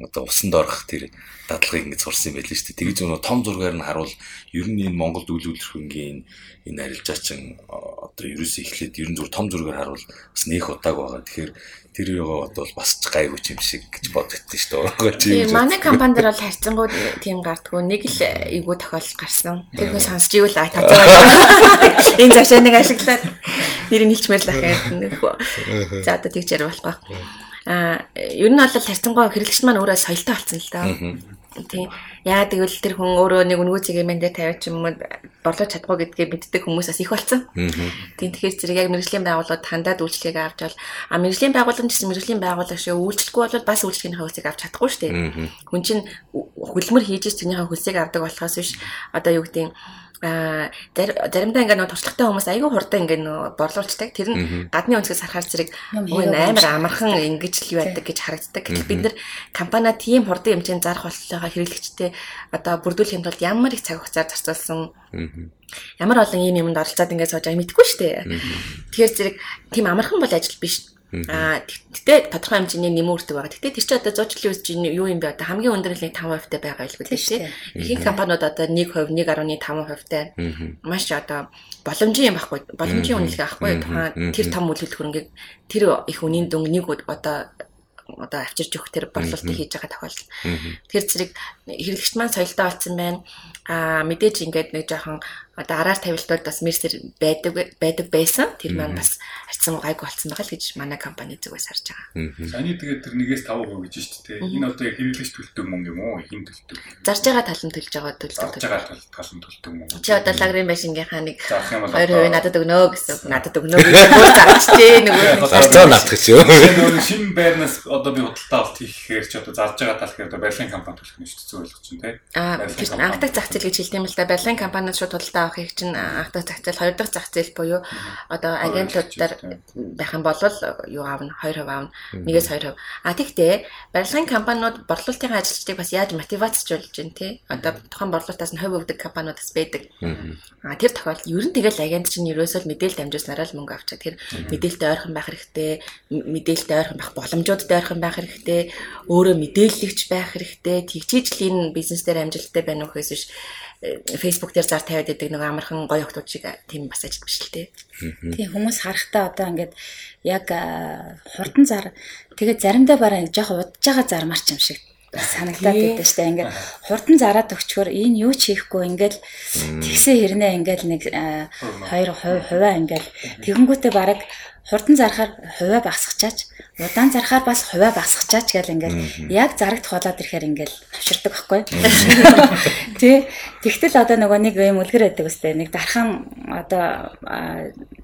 одоо усанд орох тэр дадлагыг ингэж сурсан юм байл шүү дээ. Тэгэж нөгөө том зургаар нь харуул ер нь энэ Монголд үйл хөдлөлтийн энэ арилжаачин одоо ерөөсөө эхлээд ер нь зүгээр том зургаар харуул бас нэх удааг байгаа. Тэгэхээр тэр юугаа бодвол бас ч гайгүй юм шиг гэж бодогдсон шүү дээ. Тийм манай компани дээр бол харьцангуй тийм гардггүй нэг л эйгүү тохиолдол гарсан. Тэр хүн сонсч ивэл а тацаа. Энэ зашаа нэг ашиглаад нэр нь хэлчмээр л ахаад. За одоо тэгж ярих болохгүй. А ер нь бол харьцангуй хэрэглэгч маань өөрөө соёлтой болсон л да. Тийм. Яа тэгвэл тэр хүн өөрөө нэг үнгүү цэгээ мэн дээр тавиач юм уу борлож чадахгүй гэдгээ мэддэг хүмүүсээс их болсон. Тийм тэгэхээр зэрэг яг мэрэгжлийн байгууллагууд хандаад үйлчлэгийг авч бол а мэрэгжлийн байгууллагын гэсэн мэрэгжлийн байгууллага шиг үйлчлэхгүй бол бас үйлчлэгийн хөлсийг авч чадахгүй шүү дээ. Хүн чинь хөдөлмөр хийж тэрнийхээ хөлсийг авдаг болохоос биш одоо юу гэдэг аа заримдаа ингээд нөгөө туршлагатай хүмүүс айгүй хурдан ингээд нөгөө борлуулцдаг. Тэр нь гадны өнцгөөс харахаар зэрэг амар амархан. ингэж л яадаг гэж харагддаг. Гэтэл бид нар компани тийм хурдан хэмжээнд зарах боллогоо хэрэглэгчтэй одоо бүрдүүлэх юм бол ямар их цаг хугацаар зарцуулсан ямар олон ийм юмд оролцоод ингээд сууж байгаа мэдгүй шүү дээ. Тэгэхээр зэрэг тийм амархан бол ажил биш Аа тэгтээ тодорхой хэмжээний нэмэн үрдэг байгаа. Тэгтээ тэр чинь одоо 100 жилийн үеч юу юм бэ? Одоо хамгийн өндөр нь 5% таа байгаа илүү тийм шүү. Ихэнх компаниуд одоо 1%, 1.5% таа. Маш одоо боломжийн юм байхгүй. Боломжийн үнэлгээ авахгүй тухайн тэр том үйл хөрөнгөийг тэр их үнийн дүн нэг одоо одоо авчирч өгөх тэр борлуулалтыг хийж байгаа тохиолдол. Тэр зэрэг хэрэглэгч маань соёлтой болсон байна. Аа мэдээж ингээд нэг жоохон одоо араар тавилтууд бас мерсер байдаг байдаг байсан. Тэр маань бас харьцан гайг болсон байгаа л гэж манай компани зүгээс харж байгаа. Саяны тэгээд тэр нэгээс 5% гэж шүү дээ. Энэ одоо хэрэглэгч төлдөг мөнгө юм уу? Хин төлдөг? Зарж байгаа тал нь төлж байгаа төлдөг. Зарж байгаа тал нь төлдөг мөнгө. Чи одоо лагрын байшингийнхаа нэг 2% надад өгнө гэсэн. Надад өгнө гэж бүр зарчжээ нөгөө. Зарцаа наадах гэж юу? Нөгөө шинэ байрнаас одоо би худалдаа авалт хийхээр чи одоо зарж байгаа тал гэхээр одоо барилгын компани төлөх нь шүү дээ ойлгож чинь тий. Аа анхдаг зах зээл гэж хэлдэм л да. Барилгын компаниуд шууд худалдаа авахыг чинь анхдаг зах зээл, хоёр дахь зах зээл буюу одоо агентлуудаар байх юм бол юу аавна 2% аавна. Нэгээс 2%. А тэгтээ барилгын компаниуд борлуулалтын ажилчдыг бас яаж мотивацжуулж байна тий. Одоо тухайн борлуулалтаас нь хувь өгдөг компаниуд бас байдаг. А тэр тохиолдолд ер нь тэгэл агент чинь ерөөсөө мэдээлэл дамжуулснараа л мөнгө авчаа. Тэр мэдээлэлтэй ойрхон байх хэрэгтэй. Мэдээлэлтэй ойрхон байх боломжуудтай ойрхон байх хэрэгтэй. Өөрөө мэдээлэгч байх хэрэгтэй. Тэгчиж л энэ бизнес дээр амжилттай байна уу гэхээс биш Facebook дээр зар тавиад байдаг нэг амархан гоё охтууд шиг тийм бас ажил биш л тий. Тийм хүмүүс харахтаа одоо ингээд яг хурдан зар тэгээд заримдаа бараа жоох удаж байгаа зармарч юм шиг санагдаад байдаг штэ. Ингээд хурдан зараад өгчгөр энэ юу ч хийхгүй ингээд тэгсээ хэрнээ ингээд нэг 2% хуваа ингээд тэгэнгүүтээ бараг хурдан зарахаар хуваа багсгачаач удаан зарахаар бас хуваа багсгачаач гэл ингээл яг зарагдах болоод ирэхээр ингээл авширдаг байхгүй. <laughs> Тий. Тэгтэл одоо нөгөө нэг юм үлгэр байдаг үстэй. Нэг дархан одоо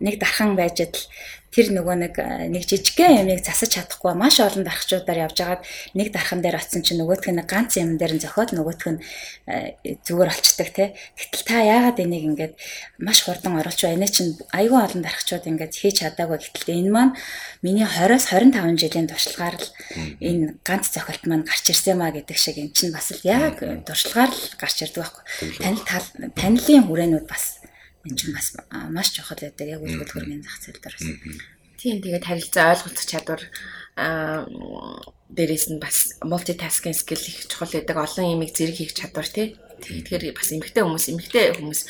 нэг дархан байж идэл тэр нөгөө нэг нэг жижигхэн юмыг засаж чадахгүй маш олон дархчуудаар явж агаад нэг дархан дээр очсон чинь нөгөөх нь ганц юм дээр нь зохиод нөгөөх нь зүгээр олцдог те. Гэтэл та яагаад энийг ингээд маш хурдан оруулж байна? Чинь айгүй олон дархчууд ингээд хийж чадаагүй. Гэтэл энэ маань миний 20-с 25 жилийн туршлагаар л энэ ганц зохиолт маань гарч ирсэн маа гэдэг шиг эн чинь бас л яг туршлагаар л гарч ирдэг байхгүй. Танил танилын хүрээнүүд бас энэ чинь бас маш чухал байдаг яг үйл хөдлөмөрийн зах зээл дээр бас. Тийм тэгээд харилцаа ойлголцох чадвар аа дээрээс нь бас multitasking skill их чухал байдаг. Олон юмыг зэрэг хийх чадвар тий. Тэгэхээр бас эмгтэй хүмүүс эмгтэй хүмүүс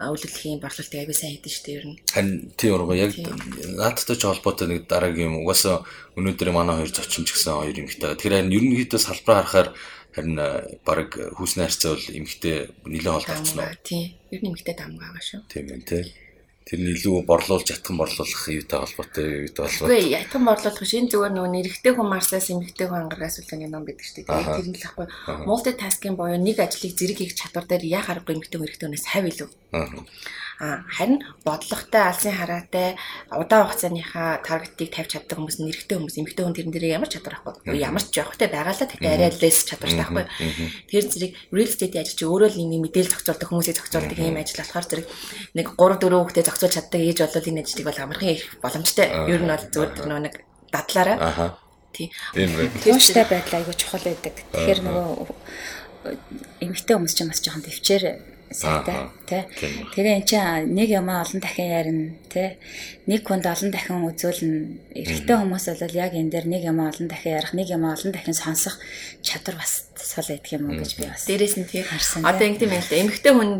үйлдвэрлэлийн борлуулалтыг аягүй сайн хийдэж штэ ер нь. Харин тий урга яг наадтай ч холбоотой нэг дараагийн юм. Угаасаа өнөөдөр манай хоёр зочин ч гэсэн хоёр эмгтэй. Тэгэхээр харин ерөнхийдөө салбараа харахаар харин баг хүүснээ харьцаавал эмгтэй нэлээд хол тавцсан уу? Тий. Ер нь эмгтэй давмаг байгаа шүү. Тийм ээ тий. Тэр нь илүү борлуулж ятхан борлуулах юутай холбоотой юутай холбоотой. Үгүй ятхан борлуулах шинэ зүгээр нөгөө нэрхтэй хүн марсаас эмгтэй хүн ангараас үлдэх юм байдаг шүү дээ. Тэр нь л ахгүй. Мултитаскинг буюу нэг ажлыг зэрэг хийх чадвар дээр харахгүй эмгтэй хүн хэрэгтэй хүнээс хав илүү. А харин бодлоготой, алсын хараатай удаан хугацааныхаа таргетыг тавьж чаддаг хүмүүс нэрхтэй хүмүүс эмгтэй хүн тэрэн дээр ямар чадвар ахгүй. Ямар ч жоохтой байгаалаа тэгтээ арай лес чадвартай ахгүй. Тэр зэрэг real estate ажил чи өөрөө л нэг мэдээлэл зохицуулдаг хүмүүсийг зохицуулдаг ийм ажил болохоор зэрэг нэг 3 4 хүүхдээ зохицуулж чаддаг ээж бол энэ ажлыг бол амархан их боломжтой. Ер нь бол зөвхөн нөгөө нэг дадлаараа. Аха. Тийм. Тууштай байдал айгүй чухал байдаг. Тэгэхээр нөгөө эмэгтэй хүмүүс ч бас жоохон төвчээр сайтай тий. Тэгээ эн чинь нэг ямаа олон дахин ярина тий. Нэг хүнд олон дахин үзүүлнэ. Эрэгтэй хүмүүс бол яг энэ дээр нэг ямаа олон дахин ярих, нэг ямаа олон дахин сонсох чадвар бас сул байдаг юм уу гэж би бас. Дээрээс нь тий харсан. Одоо ингэ тийм байл та. Эмэгтэй хүн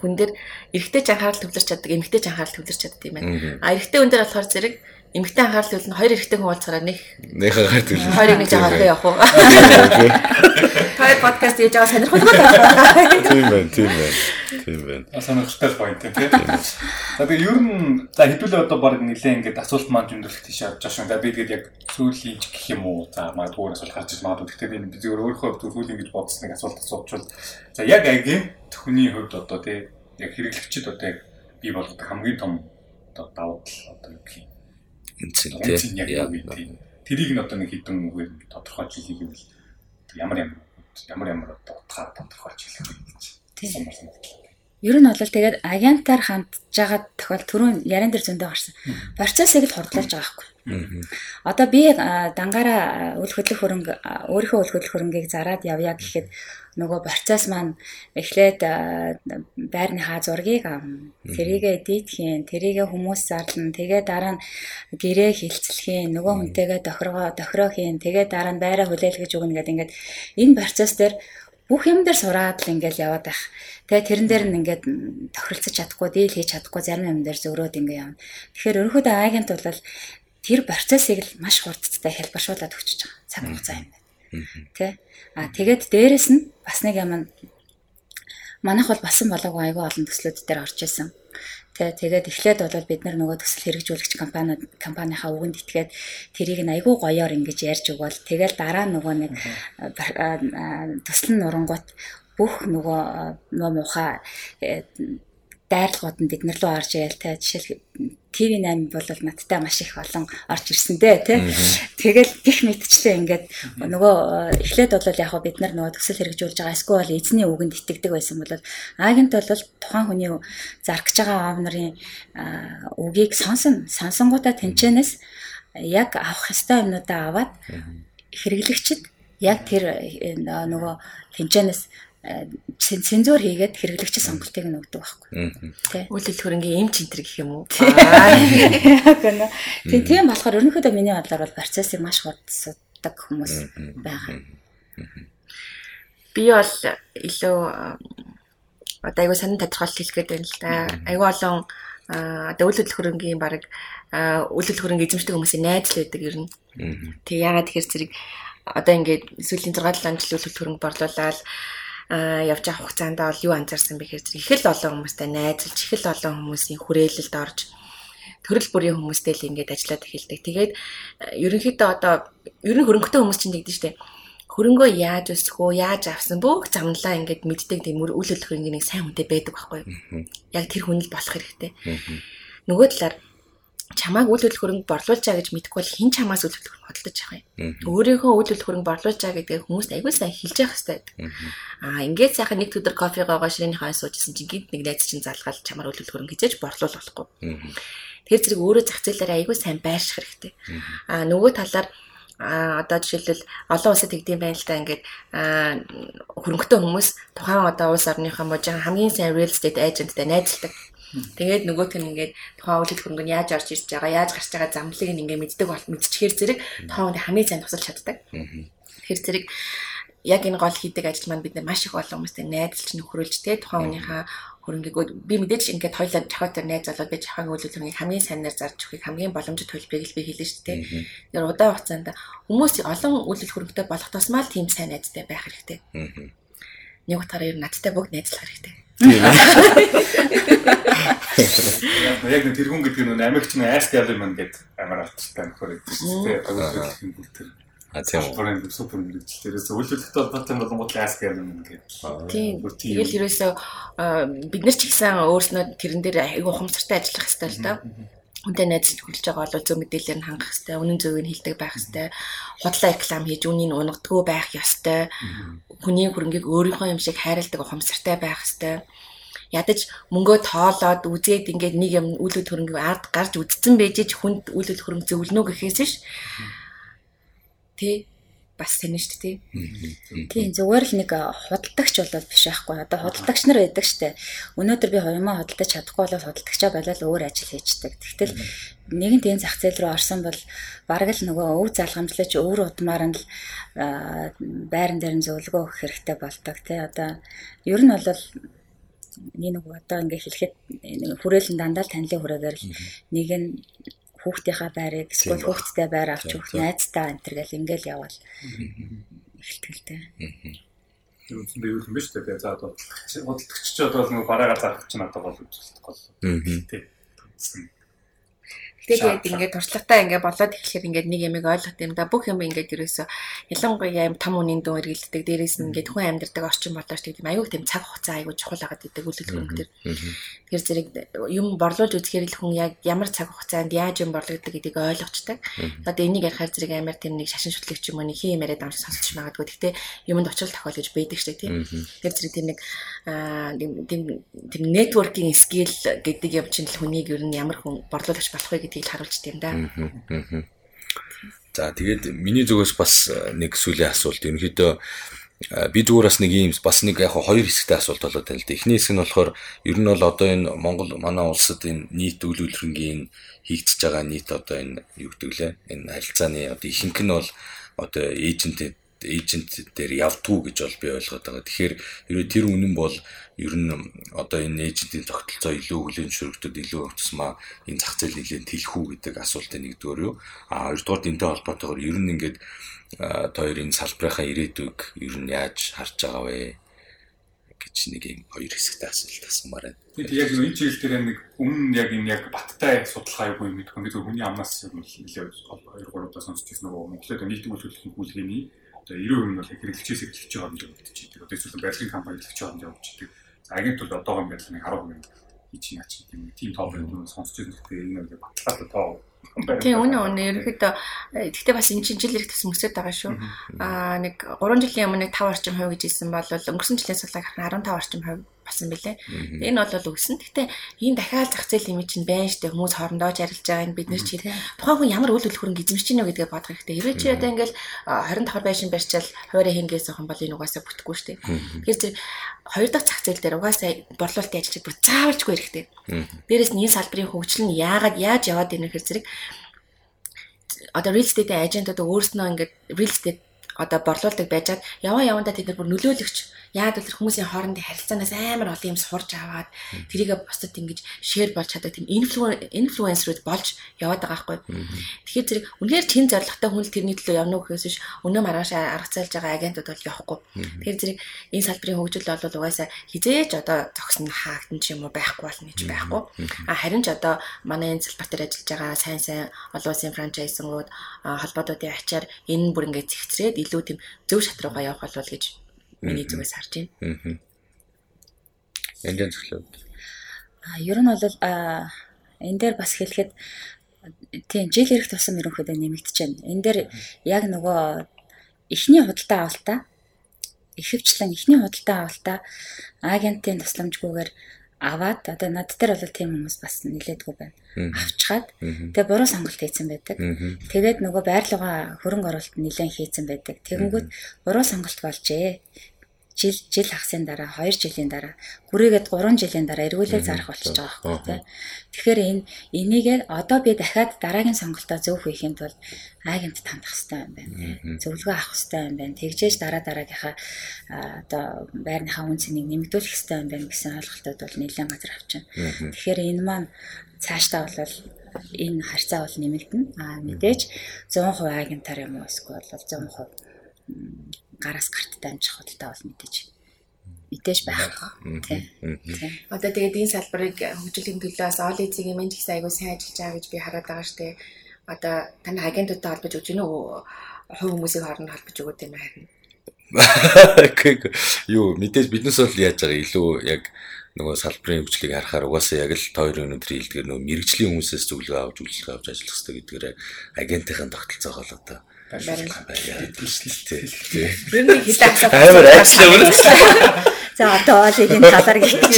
хүн дээр эрэгтэй ч анхаарал төвлөрч чаддаг, эмэгтэй ч анхаарал төвлөрч чаддаг юм байна. А эрэгтэй хүн дээр болохоор зэрэг эмэгтэй анхаарал төвлөрн хоёр эрэгтэй хүн уулзахаараа нэг нэг анхаарал төвлөрн. Хоёрыг нэг жаагаар явах уу? Хоёр подкаст хийж байгаа сонирхолтой. Тийм байна, тийм байна. Тийм байна. Сонирхолтой point тийм. За тэгээ ер нь за хэдүүлээ одоо баг нэлээ ингээд асуулт маань зөндөрлөх тийш явж байгаа шүү. За би тэгээд яг сүүлийн гэх юм уу? За магадгүй асуулт гарч иж магадгүй. Тэгэхээр энэ би зөвөр өөрийнхөө зөвхөн ингэж бодсныг асуулт асуучвал за яг агийн төхний хувьд одоо тий яг хэрэглэгчд одоо яг бий болгодог хамгийн том одоо давуу тал одоо юу гэх юм үнцэн тий. Тэрийг нь одоо нэг хідэн үгээр тодорхойлж хэлэх юм бол ямар ямар ямар ямар одоо утгаар тодорхойлж хэлэх вэ гэж. Тийм. Ер нь бол тэгээд агентаар хамтж байгаа тохиол түрүүн яран дээр зөндөө гарсан. Процессыг л хурдлуулж байгаа байхгүй. Одоо би дангаараа үл хөдлөх хөрөнгө өөрийнхөө үл хөдлөх хөрөнгийг зараад явъя гэхэд нөгөө процесс маань эхлээд байрныхаа зургийг авна. Тэрийгэ эдитхийн, тэрийгэ хүмүүс зарлана. Тэгээ дараа нь гэрээ хилцлэхийн, нөгөө хүнтэйгээ тохиргоо тохироохийн, тэгээ дараа нь байраа хүлээлгэж өгнө гэдэг ингээд энэ процесс дээр бүх юм дээр сураад л ингээл яваад байх. Тэгээ тэрэн дээр нь ингээд тохиролцож чадахгүй, дийл хийж чадахгүй зарим юм дээр зөрөөд ингээ явна. Тэгэхээр ерөнхийдөө агент бол тэр процессыг л маш хурдтай хэлбэршүүлээд өгч байгаа. Цаг хугацаа юм байна. Тэ? А тэгээд дээрэс нь бас нэг юм манайх бол басан болоогүй айгүй олон төслүүд дээр орж исэн. Тэ тэгээд эхлээд бол бид нар нөгөө төсөл хэрэгжүүлэгч компаниуд компанийнхаа үгэнд итгээд тэрийг нь айгүй гоёор ингэж ярьж өгвөл тэгэл дараа нөгөө нэг төсөл нь урангууд бүх нөгөө муухай э, дайрлагууд нь бид нар руу орж ийл те. Жишээл TV8 бол надтай маш их олон орж ирсэн дээ тий. Тэгэл гих мэдчлээ ингээд нөгөө э, эхлээд бол яг бид нар нөгөө төсөл хэрэгжүүлж байгаа эсвэл эзний үгэнд итгэдэг байсан бол агент бол тухайн хүний зарах гэж байгаа аав нарын үгийг сонсон сонсонгуудаа тэнчэнээс яг авах ёстой юмнуудаа аваад хэрэглэгчд яг тэр э, нөгөө тэнчэнээс цензуур хийгээд хэрэглэгч сонголтыг нь өгдөг байхгүй. Тэ. Үйлдэл хөрөнгөний эм центр гэх юм уу? Тийм тийм болохоор ерөнхийдөө миний бодлоор бол процессыг маш хурдсдаг хүмүүс байгаа. Би бол илүү одоо айгуу сонин тодорхойлт хэлэх гээд байна л да. Айгуу олон одоо үйлдэл хөрөнгөний баг үйлдэл хөрөнгө эзэмшдэг хүмүүсийн найз л байдаг ер нь. Тэг ягаад тэгэхээр зэрэг одоо ингээд сүүлийн 6 7 жил үйлдэл хөрөнгө борлуулаад явж авах хугацаанд бол юу анзаарсан бэ гэхээр их л олон хүмүүстэй найзалж их л олон хүмүүсийн хүрээлэлд орж төрөл бүрийн хүмүүстэй л ингээд ажиллаад эхэлдэг. Тэгээд ерөнхийдөө одоо ер нь хөрөнгөтэй хүмүүс чинь нэгдэж штэ. Хөрөнгөө яаж өсгөх үү, яаж авсан бүх замналаа ингээд мэддэг тийм үйл хөдлөх нэг сайн хүнтэй байдаг байхгүй юу? Яг тэр хүн л болох хэрэгтэй. Нөгөө талаар чамааг үйл хөдлөх хөрөнгө борлуулж байгаа гэж мэдэхгүй бол хэн чамаас үйл хөдлөх хөдөлж байгаа юм. Өөрийнхөө үйл хөдлөх хөрөнгө борлуулж байгаа гэдгийг хүмүүст аягүй сайн хэлж явах хэрэгтэй. Аа ингээд сайхан нэг өдөр кофе гоогоо хойно суужсэн чинь гинт нэг найз чинь залгаал чамаар үйл хөдлөх хөрөнгө хизээж борлуул болохгүй. Тэр зэрэг өөрөө зах зээлээр аягүй сайн байрших хэрэгтэй. Аа нөгөө талаар а одоо жишээлбэл олон улсад тэгдэм байна л да ингээд хөрөнгөтэй хүмүүс тухайн одоо улс орныхоо мужийн хамгийн сайн real estate agentтэй найзалдаг. Тэгээд нөгөөт нь ингээд тухайн үйлдэл хөрөнгө нь яаж орж ирж байгаа, яаж гарч байгаа замлыг нь ингээд мэддэг бол мэдчихээр зэрэг тоон хамгийн сайн тусалж чаддаг. Тэр зэрэг яг энэ гол хийдэг ажил маань бид маш их олон хүмүүстэй найзалж нөхрөлж тэ тухайн хүнийхээ хөрөнгийг би мэдээж ингээд хоёлаа жахаатар найз болоод би жахагийн үйлдэл хөрөнгийг хамгийн сайнаар зарж өгөхийг хамгийн боломжит төлбөрийг л би хэлнэ шүү дээ. Тэр удаан хугацаанд хүмүүс олон үйлдэл хөрөнгөтэй болох тусмаа л тийм сайн найзтай байх хэрэгтэй. Нэг утгаараа ер нь надтай бүгд найзлах хэрэгтэй. Яг нэг тэргүүн гэдэг нь Америкч нь Ask Element гэдэг амар алтартай нөхөр гэдэг чинь тийм агуулгын бүл тэр. А тийм. Бүрэн супер мэрэгчлэр. Тэрээс үйлчлэгтэй холбоотой болгонгууд Ask Element гэдэг. Тийм. Тэгэл ерөөсөө бид нар ч гэсэн өөрснөө тэрэн дээр айгүй ухамсартай ажиллах хэрэгтэй л доо үнтэй найзлж хүлж байгаа бол зөв мэдээлэлээр нь хангах хэрэгтэй, үнэн зөвийг нь хэлдэг байх хэрэгтэй, худлаа реклам хийж үнийг унгадгүй байх ёстой. Хүний хөрөнгийг өөрийнхөө юм шиг хайрладаг ухамсартай байх хэрэгтэй. Ядаж мөнгөө тоолоод үзээд ингээд нэг юм үйлдэл хөрөнгө ард гарч үдцэн бэжэж хүнд үйлдэл хөрөнгө зөвлөнө гэхээс ш. Тэ бас тань шүү дээ. Тийм зүгээр л нэг худалдагч болол биш байхгүй. Одоо худалдагч нар байдаг штэ. Өнөөдөр би хоёрмаа худалдаж чадахгүй бол худалдагчаа болол өөр ажил хийждэг. Тэгтэл нэгэн тийм зах зээл рүү орсон бол бараг л нөгөө өв залгамжлаж өвөр удмаар нь л байран дээр нь зөвлөгөө өгөх хэрэгтэй болдог тий. Одоо ер нь бол нэг нэг одоо ингээ хэлэхэд хүрээлэн дандаа л танилын хүрээгээр л нэг нь хүүхдийнхаа байрыг эсвэл хүүхдтэй байр авч өгөх найзтай энэ төр гэл ингээл явал эхэлтгэлтэй. Тэр үндсэндээ юу юм бэ шүү дээ. За одоо худалдагч ч одоо нэг бараагаа зарах чинь одоо гол үзүүлэлт гол. Тэ. Тэгээд ингээд туршлагатай ингээд болоод эхлэхээр ингээд нэг ямиг ойлгох юм да бүх юм ингээд ерөөсө ялангуяа юм том үнийн дөө эргэлддэг дээрээс нь ингээд хүн амьдардаг орчин болооч тийм аюу тийм цаг хугацаа аюу чухал хагаад идэг үлдэл хөнгөдөр. Тэгэхээр зэрэг юм борлуулж үзэхээр л хүн яг ямар цаг хугацаанд яаж юм борлогддог гэдгийг ойлгочдаг. Одоо энийг ярихаар зэрэг амар тийм нэг шашин шүтлэгч юм уу нэг хин яриад амж сонсч магадгүй. Гэхдээ юмд очил тохиол гэж байдаг дээ тийм. Тэгэхээр зэрэг тийм нэг тийм тийм networking skill гэдэг юм чинь л хүнийг ер нь ямар хүн борлуулагч болох вэ гэдгийг харуулж тийм да. За тэгээд миний зүгээс бас э, нэг сүлийн асуулт ерөнхийдөө э, би зүгээрээс нэг юм бас нэг яг хоёр хэсэгтэй асуулт болоод байна л да. Эхний хэсэг нь болохоор ер нь бол одоо энэ Монгол манай улсад энэ нийт үйл хөдлөнгийн хийгдэж байгаа нийт одоо энэ юу гэдэг лээ. Энэ харилцааны одоо ихэнх нь бол одоо эйжент эйжент дээр явдггүй гэж бол би ойлгоод байгаа. Тэгэхээр ерөө тэр үнэн бол ер нь одоо энэ эйжентийн тогтолцоо илүү хүлэн зөвшөөрөгдөд илүү тусмаа энэ зах зээл нэлээд тэлхүү гэдэг асуултын нэгдүгээр юу. А хоёрдугаар энтэй холбоотойгоор ер нь ингээд та хоёрын салбарынхаа ирээдүйг ер нь яаж харж байгаа вэ? гэж нэг юм хоёр хэсэгтэй асуулт асуумаар байна. Бид яг энэ чиглэл дээр нэг өмнө яг энэ яг баттай судалгаа юу юм мэдгүй. Би зөв хүний амнаас юм нэлээд 2 3 удаа сонсч ирсэн нөгөө Монголд нийтийн үйлчлэлийн хүүлгээний одоо 90% нь бол хэрэглэгчээс хэрэглэж байгаа юм гэж бодчихийдэг. Одоо эсвэл барилгын компани хэрэглэж байгаа юм гэж бодчихийдэг. За агент бол одоогоо байдлаа нэг 10% хийж яа чи тийм тийм тоо байна сонсч ирсэн гэхдээ энэ нэг батлаад тоо Тийм үнэ үнэ ерөөхдөө гэхдээ бас энэ чинь жил ирэх тус мөсөд байгаа шүү. Аа нэг 3 жилийн өмнө 5 орчим хувь гэж хэлсэн бол өнгөрсөн жилийн харахад 15 орчим хувь басан бэлээ. Энэ бол өгсөн. Гэхдээ энэ дахиад зах зээл юм чинь байна штэ хүмүүс хоорондоо жарилж байгаа энэ бид нар чи тухайн хүн ямар үйл хөдлөхөрөнгө эзэмшиж гинэ гэдгээ бодох хэрэгтэй. Хэрвээ чи одоо ингээл 25 байшин барьчаал хуурай хингээс охин бол энэ угаасаа бүтэхгүй штэ. Тэгэхээр зэрэг хоёр дахь зах зээл дээр угаасаа борлуулалтын ажилчид бүр заавалжгүй хэрэгтэй. Дээрээс нь энэ салбарын хөгжил нь яагаад яаж яваад ирнэ гэхээр зэрэг одоо real estate агентууд өөрснөө ингээд real estate одоо борлуулдаг байжгаад яваа явандаа тэд нар бүр нөлөөлөгч Яагаад гэвэл хүмүүсийн хоорондын харилцаанаас амар олон юм сурж аваад тэрийгэ бусдад ингэж шеэр болж чаддаг тийм инфлюенсерүүд болж яваад байгаа байхгүй. Тэгэхээр зэрэг үнээр чин зоригтой хүн л тэрний төлөө явна гэхээс биш өнөө маргааш аргацаалж байгаа агентууд бол явахгүй. Тэгэхээр зэрэг энэ салбарын хөгжил бол угаасаа хизээж одоо зогсно хаагдсан ч юм уу байхгүй болно гэж байхгүй. А харин ч одоо манай энэ салбар дээр ажиллаж байгаа сайн сайн олон улсын франчайзингууд холбоодуудын ачаар энэ бүр ингээд зэгцрээд илүү тийм зөв шат руугаа явах болов гэж миний зүгээс харж байна. Аа. Энд зөвлөв. А ер нь бол энэ дээр бас хэлэхэд тийм жил ирэх тусам ерөнхийдөө нэмэгдэж байна. Энэ дээр яг нөгөө эхний худалдаа авалтаа ихэвчлэн эхний худалдаа авалтаа агентийн тусламжгүйгээр аваад одоо над дээр бол тийм хүмүүс бас нилээдгүй байна. Авчгаад тэгээ буруу сонголт хийсэн байдаг. Тэгээд нөгөө байрлалгаа хөрөнгө оруулалт нилээн хийсэн байдаг. Тэгэнгүүт буруу сонголт болжээ жил жил хагасны дараа 2 жилийн дараа хүрээгээд 3 жилийн дараа эргүүлээ зарах болчихж байгаа байхгүй тий. Тэгэхээр энэ энийгээ одоо би дахиад дараагийн сонголтоо зөв хийх юм бол агент тандах хэрэгтэй юм байна. Зөвлөгөө авах хэрэгтэй юм байна. Тэгжээж дараа дараагийнхаа одоо байрныхаа үн цэнийг нэмэгдүүлэх хэрэгтэй юм байна гэсэн ойлголтууд бол нэлээд газар авчихна. Тэгэхээр энэ маань цаашдаа бол энэ харьцаа бол нэмэгдэнэ. Аа мэдээж 100% агентаар юм уу эсвэл 100% гараас гарттай амжих худалдаа бол мэдээж мэдээж байх. Тийм. Одоо тэгээд энэ салбарыг хөгжүүлэх төлөөс ол эцгийн мэн ч гэсэн айгүй сайн ажиллаж байгаа гэж би хараад байгаа штэ. Одоо таны агентуудтай холбож өгч гинөө хувь хүмүүсийн хооронд холбож өгөөд юм харин. Юу мэдээж биднес бол яаж байгаа илүү яг нөгөө салбарын хөгжлийг харахаар угаасаа яг л тойр өнөдрийн хэлдгээр нөгөө мэрэгжлийн хүмүүсээс зөвлөгөө авч үйлчлэг авч ажиллах хэрэгтэй гэдгээр агентийн тогтолцоогоо л одоо тийм. Ер нь хилээ <laughs> асуух. Амар ажиллаа. За одоо олигийн талаар <laughs> гэлж.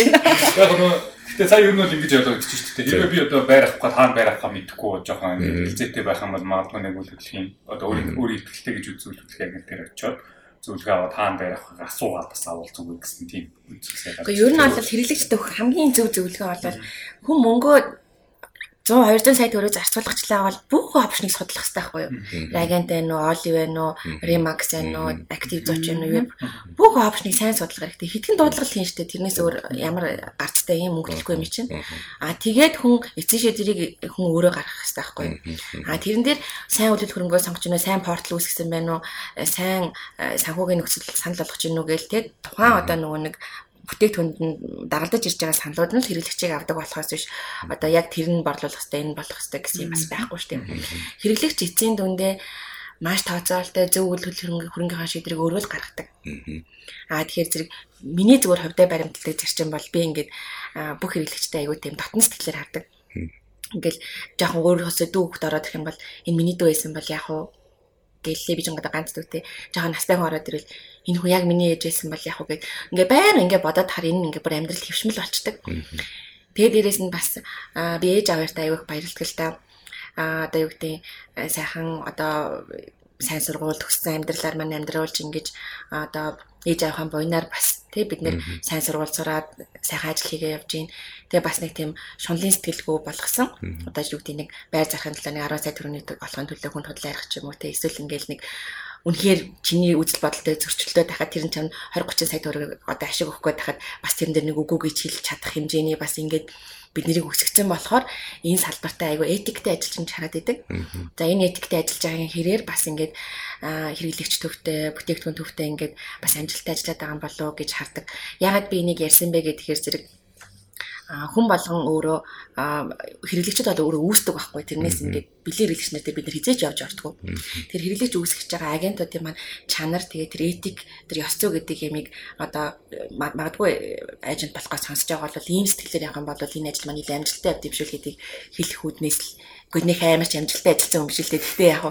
Яг нөгөө Гэтэ сая ер нь бол ингэж ойлгож чинь шүү дээ. Хэрвээ би одоо байр авах гад хаана байр авахаа мэдэхгүй жоохон хэлцээтэй байх юм бол магадгүй нэг үйл хөдлөлийн одоо өөр өөр ихтэй гэж үзүүл хөдлөх агент дээр очиод зөвлөгөө аваад хаана байр авахыг асуугаад бас авал зүгээр гэсэн тийм үзэлтэй. Гэхдээ ер нь бол хэрэглэгчтэй хамгийн зөв зөвлөгөө бол хүн мөнгөө 100 200 сая төгрөг зарцуулгачлаа бол бүх опшныг судлах хэрэгтэй байхгүй юу? Agent байна уу, Oli байна уу, Remax байна уу, Active Zoch байна уу? Бүх опшныг сайн судлах хэрэгтэй. Хитгэн дуудлага хийн штэ? Тэрнээс өөр ямар гарцтай юм мөнгөлөхгүй юм чинь. А тэгээд хүн эцээшээ тэрийг хүн өөрөө гаргах хэрэгтэй байхгүй юу? А тэрэн дээр сайн үйлдэл хөрөнгөө сонгож байна уу, сайн портал үүсгэсэн байна уу, сайн санхүүгийн нөхцөл санал болгож байна уу гээл тэгээд тухайн одоо нөгөө нэг бүтээгдэхүүнд нь дагалдаж ирж байгаа саналууд нь л хэрэглэгчийг авдаг болохоос биш одоо яг тэр нь борлуулах хэрэгтэй энэ болох хэрэгтэй гэсэн юм бас байхгүй шүү дээ. Хэрэглэгч эцсийн дүндээ маш тооцоолтой зөв үйл хөрөнгөний шийдрийг өөрөө л гаргадаг. Аа тэгэхээр зэрэг миний зүгээр хувьдаа баримтлагдаг зарчим бол би ингээд бүх хэрэглэгчтэй аягүй тийм дотн сэтгэлээр хардаг. Ингээл жоохон өөрөөсөө дүү хөхт ороод ирэх юм бол энэ миний дүү байсан бол яг уу гэлээ би ч ингээд ганц дүүтэй жоохон настай хүн ороод ирвэл энэ хүн яг миний ээж байсан бол яг уу гэд. Ингээ байнга ингээ бодоод хар энэ ингээ бүр амьдрал хөвшмөл болчдөг. Тэгээд дээрэс нь бас би ээж аваартай л да а одоо юу гэдэг сайхан одоо сайн сургууль төгссөн амьдралаар маань амьдруулж ингэж одоо ээж авахын буйнаар бас тий бид нэр сайн сургууль сураад сайхан ажил хийгээ явж гин. Тэгээ бас нэг тийм шунлын сэтгэлгүй болгосон. Одоо юу гэдэг нэг байр зархын төлөө нэг 10 сая төгрөгийн болохын төлөө хүн тодлоо ярих ч юм уу тий эсвэл ингээл нэг үнэхээр чиний үзэл бодолтой зөрчилдөө тахад тэр нь чам 20 30 сая төгрөг одоо ашиг өгөхгүй тахад бас тэрэн дээр нэг үгүй гэж хэлж чадах хэмжээний бас ингээд бид нэрийг өсгөцсөн болохоор энэ салбартаа айгүй этиктэй ажиллаж юм хараад идэг. За энэ этиктэй ажиллаж байгаагийн хэрээр бас ингээд хэрэглэгч төвтэй, бүтээгдэхүүн төвтэй ингээд бас амжилттай ажиллаад байгаа юм болов уу гэж хардаг. Ягаад би энийг ярьсан бэ гэхээр зэрэг хүн болгон өөрөө хэрэглэгчд бол өөрөө үүсдэг байхгүй тэрнээс ингээд бэлэн хэрэглэгчнэртэй бид нар хизээж явж ордгоо. Тэр хэрэглэгч үүсгэж байгаа агентуудын маань чанар тэгээ тэр этик тэр ёс зүй гэдэг ямиг одоо магадгүй ажент болохоос сонсож байгаа бол ийм сэтгэлээр явах юм бол энэ ажил маань нэлээд амжилттай явд юм шиг гэдгийг хэлэх үүднээс л гүнийх амар ч амжилттай ажилласан юм биш л дээ. Гэтэ яг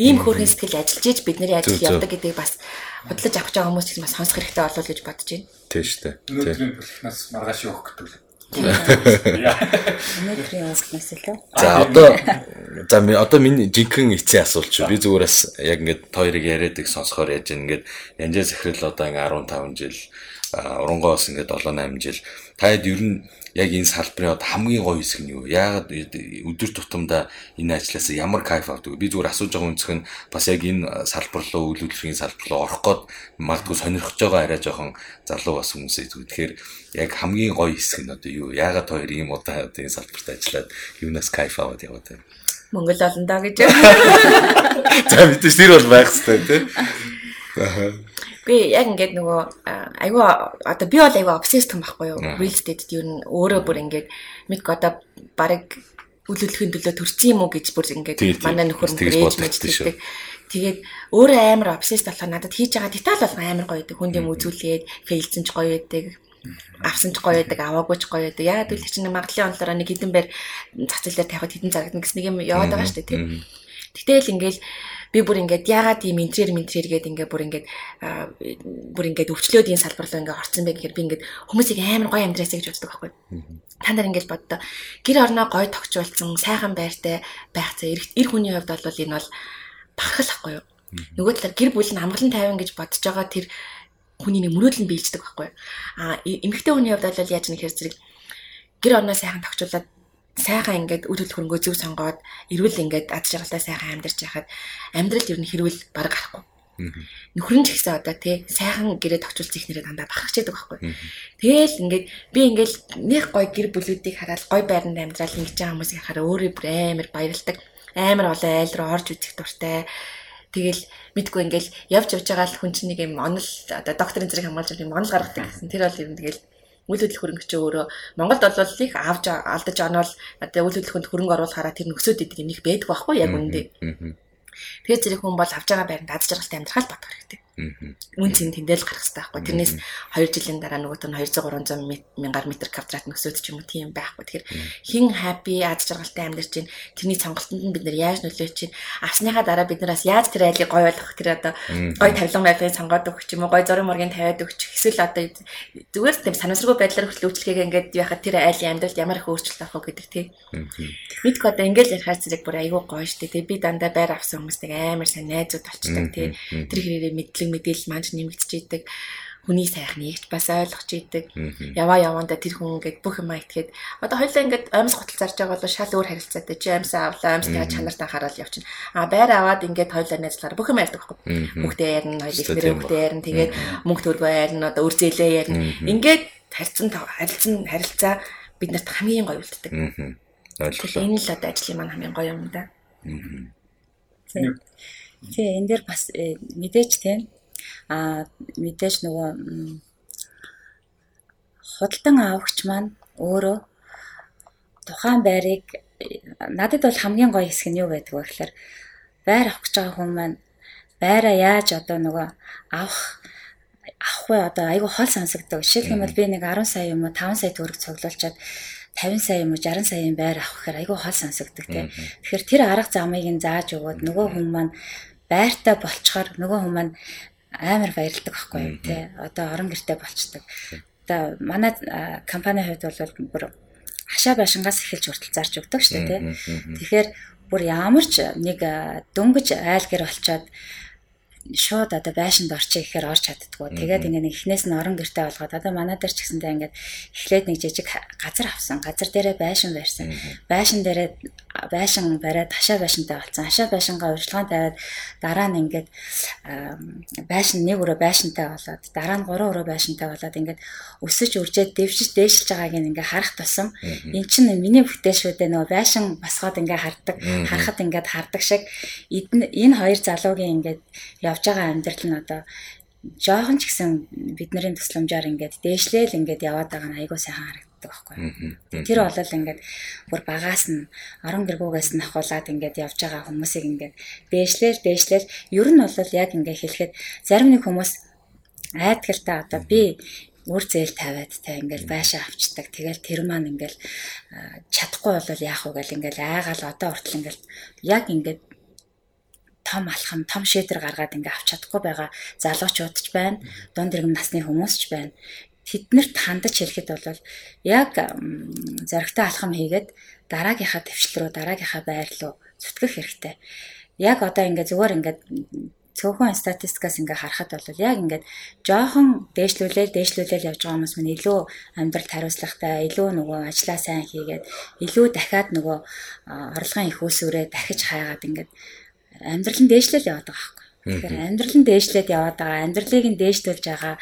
ийм хөөрхөн сэтгэл ажиллаж ийж бидний ажил явдаг гэдгийг бас бодлож авах байгаа хүмүүс ч бас сонсох хэрэгтэй болов уу гэж бодож байна. Тийм шүү дээ. Өнөөдрийн бүлхнээс маргааш явах гэдэг. Өнөөдрийн уулзнаас илүү. За одоо за одоо миний жинхэнэ эцсийн асуулт чи би зүгээрээс яг ингээд хоёрыг яриад их сонсохоор яаж ингээд янжаа захирал одоо ингээд 15 жил урангоос ингээд 7 8 жил таад ер нь яг энэ салбарын одоо хамгийн гоё хэсэг нь юу? Яагаад өдөр тутамдаа энэ ажлаас ямар кайф авдаг? Би зүгээр асууж байгаа үнцх нь бас яг энэ салбар руу үйл хөдлөлийн салбар руу орох гээд магадгүй сонирхож байгаа арай жоохон залуу бас хүмүүсээ тэгэхээр яг хамгийн гоё хэсэг нь одоо юу? Яагаад хоёр ийм удаа одоо энэ салбарт ажиллаад юунаас кайф аваад яваад байна? Монгол олон доо гэж. <laughs> За мэдээж тэр бол байх хэрэгтэй тийм. Би яг ингээд нөгөө айгүй одоо би бол айгүй обсесс том байхгүй юу? Real estate юу н өөрөө бүр ингээд мик одоо барыг үлүүлэхийн төлөө төрчих юм уу гэж бүр ингээд манай нөхөр ээж мэддэг. Тэгээд өөрөө амар обсесс болохоор надад хийж байгаа деталь бол амар гоё байдаг. Хүнд юм үзүүлээд фейлцэн ч гоё байдаг авсан ч гоё байдаг, аваагүй ч гоё байдаг. Яагаад гэвэл чинь магадлалын онлоор нэг хідэн байр зээл дээр тавихад хідэн зарагдана гэсэн нэг юм яваад байгаа шүү дээ тийм. Тэгтэл ингээл би бүр ингээд яагаад ийм интерьер ментрер гээд ингээд бүр ингээд бүр ингээд өвчлөөд энэ салбар руу ингээд орцсон бэ гэхээр би ингээд хүмүүсийг амар гоё амьдраасаа гэж боддог байхгүй. Та нар ингээд боддоо гэр орноо гоё тогтчулсан сайхан байртай байх цаа эр хүний хувьд бол энэ бол бахархал ахгүй юу. Нөгөө талаар гэр бүл нь амгалан тайван гэж бодож байгаа тэр хүний нэг мөрөөдөл нь биелждэг байхгүй. А эмэгтэй хүний хувьд бол яаж нэхэр зэрэг гэр орноо сайхан тогтчулаад сайхан ингээд үйл хөрөнгөө зөв сонгоод эрүүл ингээд ад жаргалтай сайхан амьдарч яхад амьдрал ер нь хэрүүл баг гарахгүй. Нөхөр нь ч гэсэн одоо тий сайхан гэрээ тогтчулж ихнэрээ дандаа бахархаж яадаг байхгүй. Тэгэл ингээд би ингээд нэг гой гэр бүлүүдийг хараад гой байранд амьдрал ингэж байгаа хүмүүсийг хараад өөрөө бүр амар баярлдаг. Амар олон айл руу орж үзэх дуртай. Тэгэл мэдгүй ингээл явж явж байгаа л хүн чинь нэг юм онол одоо докторын зэрэг хамгаалж юм онол гаргадаг гэсэн. Тэр бол ер нь тэгэл үйл хөдлөх хөрөнгөч өөрөө Монголд бол их авж алдаж оноол одоо үйл хөдлөхөнд хөрөнгө оруулахаараа тэр нөхсөд идэг юм их байдаг байхгүй яг үндэ. Тэгэхээр зэрэг хүн бол авж байгаа байранд аз жаргалтай амьдрах л бодох хэрэгтэй. Үн цэн тэндэл гарах хэрэгтэй байхгүй. Тэрнээс 2 жилийн дараа нөгөөт нь 200 300 мянгаар метр квадрат нөсөөд ч юм уу тийм байхгүй. Тэгэхээр хин хаппи аз жаргалтай амьдарч чинь тэрний сонголтонд нь бид нар яаж нөлөөч чинь авсныхаа дараа бид нараас яаж тэр айлыг гой болгох тэр одоо гой тавилан байдлыг сонгоод өгч юм уу гой зураг мөргийн тавиад өгч эсвэл одоо зүгээр тийм санамсаргүй байдлаар хүртэл үйлчлэгээ ингээд яхад тэр айлын амьдралд ямар их өөрчлөлт авах вэ гэдэг тийм. Мэдгүй одоо ингээд ярихаар зэрэг бүр айгүй гоё штэ тийм би дандаа байр авсан хүмүүстэй амар сайн найзууд болчдаг тийм. Тэр хэрэг мэдлэг мэдээлэл маань нэмэгдэж идэг хүний сайхныг бас ойлгож идэг. Яваа явандаа тэр хүн ингээд бүх юм итгээд одоо хоёлаа ингээд амьс готл зарж байгаа бол шал өөр харилцаатай чи амьсаа авлаа амьстай чанартаа хараад явчихна. А байр аваад ингээд хоёлаа найзлахаар бүх юм ярьдаг байхгүй. Бүгдээ ярина, хоёул ихнэрээ бүгдээ ярина. Тэгээд мөнгө төргөө ярина, одоо үр зээлээ ярина. Ингээд харилцан харилцан харилцаа биднэрт хамгийн гоё үлддэг. Тэгэхээр энэ л одоо ажлын маань хамгийн гоё юм да. Тэгээ энэ дээр бас э, мэдээч тийм а мэдээж нөгөө худалдан авагч маань өөрөө тухайн байрыг надад бол хамгийн гоё хэсэг нь юу байдаг вэ гэхээр байр авах гэж байгаа хүн маань байраа яаж одоо нөгөө авах авах вэ одоо айгүй хол сонсогддог. Жишээлх юм бол би нэг 10 сая юм уу 5 сая төгрөг цуглуулчаад 50 сая юм уу 60 саяын байр авах гэхээр айгүй хол сонсогддог тийм. Тэгэхээр тэр арга замыг нь зааж өгөөд нөгөө хүн маань байртай болчхоор нөгөө хүн маань амар баярлдаг байхгүй юу тий. Одоо орон гэртэй болчдөг. Одоо манай компани хувьд бол бүр хашаа байшингаас эхэлж хүртэл зарж өгдөг шүү дээ тий. Тэгэхээр бүр ямар ч нэг дөнгөж айл гэр болчоод шууд одоо байшинд орчих гэхээр орч чаддгүй. Тэгээд ингээд нэг эхнээс нь орон гэртэй болгоод одоо манай дээр ч гэсэндээ ингээд эхлээд нэг жижиг газар авсан. Газар дээрээ байшин барьсан. Байшин дээрээ байшин бариад хашаа байшинтай болсон. Хашаа байшингаа урьдчилгаан тавиад дараа нь ингээд байшин нэг өрөө байшинтай болоод дараа нь гурван өрөө байшинтай болоод ингээд өсөж үржээд дэвшиж дээшилж байгааг ингээд харах тусам эн чинь миний бүтээл шүү дээ нөгөө байшин басгаад ингээд хардаг. Харахад ингээд хардаг шиг энэ хоёр залуугийн ингээд явж байгаа амьдрал нь одоо жоохон ч гэсэн бидний тусламжаар ингээд дээшлээл ингээд яваад байгаа нь айгүй сайхан харагддаг байхгүй. Тэр бол ингээд бүр багаас нь орон гэргүүгээс нь ахуулаад ингээд явж байгаа хүмүүсийг ингээд дээшлээл дээшлээл ер нь бол яг ингээд хэлэхэд зарим нэг хүмүүс айдгалтай одоо би үр зээл тавиад та ингээл байшаа авчдаг. Тэгэл тэр маань ингээл чадахгүй бол яах вэ гэл ингээл айгаал одоо хүртэл ингээл яг ингээд том алхам, том шийдвэр гаргаад ингээ авч чадахгүй байгаа залуучууд ч байна, дунд иргэм насны хүмүүс ч байна. Тэднэрт хандаж хэлэхэд бол яг зоригтой алхам хийгээд дараагийнхаа төвчлэл рүү, дараагийнхаа байр руу зүтгэх хэрэгтэй. Яг одоо ингээ зүгээр ингээ цөөхөн статистикаас ингээ харахад бол яг ингээд жоохон дээшлүүлээл дээшлүүлээл явж байгаа хүмүүс мань илүү амьдралд хариуцлагатай, илүү нөгөө ажлаа сайн хийгээд, илүү дахиад нөгөө орлогын их усүрээ дахиж хаагаад ингээд амьдрал нь дээшлэл яваад байгаа байхгүй. Тэгэхээр амьдрал нь дээшлээд яваад байгаа, амьдралыг нь дээшлүүлж байгаа.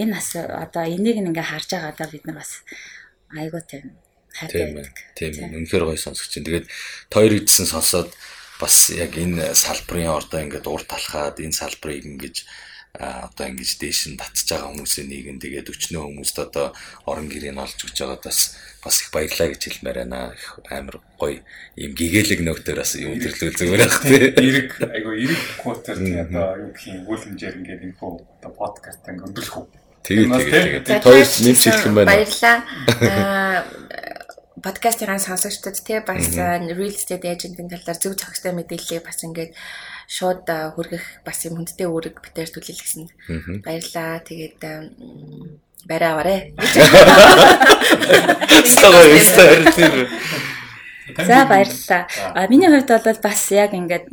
Энэ бас одоо энийг ингээ харж байгаадаа бид нар бас айгуу тийм хайртай байдаг. Тийм ээ. Үнэхээр гоё сонсогч. Тэгээд тойр идсэн сонсоод бас яг энэ салбарын ордоо ингээд урд талхаад энэ салбарыг ингэж одоо ингэж дээш нь татж байгаа хүмүүсийн нийгэм тэгээд өчнөө хүмүүст одоо орон гэрийг олж өгч байгаад бас бас их баярлаа гэж хэлмээр байна. Их амар гоё ийм гэгээлэг нөтөр бас юм төрлөө зүгээр байх тий. Эрэг айгу эрэг квотер одоо юу гэх юм үйл хэмжээр ингээд энэ хөө одоо подкаст ингээд өндөрлөх үү. Тэгээд тэгээд хоёрт нэмж хэлэх юм байна. Баярлаа. <laughs> Аа подкастын сонсогчдод те бас real estate agent-ийн талаар зөв зохистой мэдээллийг бас ингээд шууд хүргэх бас юм хүндтэй үүрэг битээр төлөөлгсөн. Баярлаа. Тэгээд барай аваарэ. Сага истер тийм. За баярлалаа. А миний хувьд бол бас яг ингээд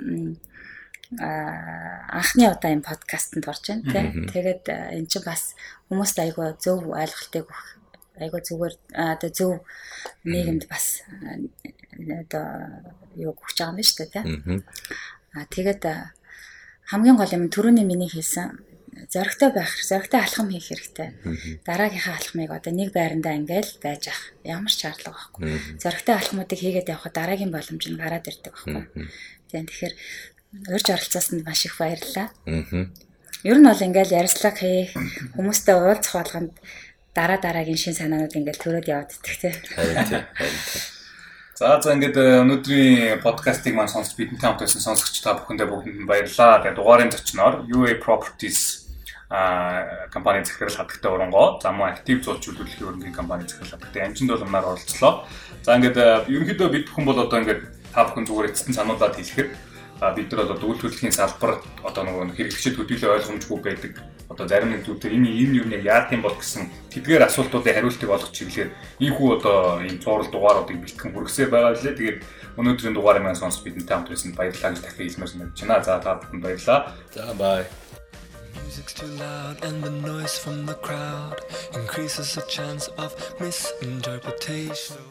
а анхны удаа энэ подкастт орж байна тийм. Тэгээд эн чинь бас хүмүүст айгүй зөв ойлголтыг өгөх айгүй зүгээр одоо зөв нийгэмд бас одоо юу өгч байгаа юм шүү дээ тийм. А тэгээд хамгийн гол юм түрүүний миний хэлсэн зоригтой байх, зоригтой алхам хийх хэрэгтэй. Дараагийнхаа алхмыг одоо нэг байрандаа ингээл байж ах. Ямар ч шаардлага байхгүй. Зоригтой алхмуудыг хийгээд явхад дараагийн боломж нь гараад ирдэг байхгүй. Тийм тэгэхээр урьж оролцоосонд маш их баярлалаа. Ер нь бол ингээл ярилцлага хийх, хүмүүстэй уулзах болгонд дараа дараагийн шин санаанууд ингээл төрөөд яваад идэх тийм. Харин тийм. За за ингээд э, өнөөдрийн подкастыг маань сонсч бидэнтэй хамт байсан сонсогч та бүхэндээ бүгдэнд баярлалаа. Тэгээд дугаарын зочноор UA Properties а компани захирал хадагтай урангоо за мөн актив зууч үйлдвэрлэлийн өрнгийн компани захирал хадагтай амжилт боломноор оролцлоо. За ингээд э, ерөнхийдөө бид бүхэн бол одоо ингээд та бүхэн зүгээр эцэстэн сануулаад хэлэхэд бид нар одоо үйлдвэрлэлийн салбар одоо нөгөө хэрэглэгчид төдийлөө ойлгомжгүй байдаг одоо зарим нэг зүйлээр энэ энэ юу нэг яах юм бол гэсэн тэдгээр асуултуудын хариултыг олгох чиглэлээр ийхүү одоо ийм цуврал дугааруудыг бэлтгэн хүргэсээр байгаа лээ. Тэгээд өнөөдрийн дугаарыг маань сонсч бидэнтэй хамт байсан баярлалаа гэж дахин хэлмээр санагдаж байна. За та бүхэнд баярлалаа. За бай. Music's too loud and the noise from the crowd increases the chance of misinterpretation.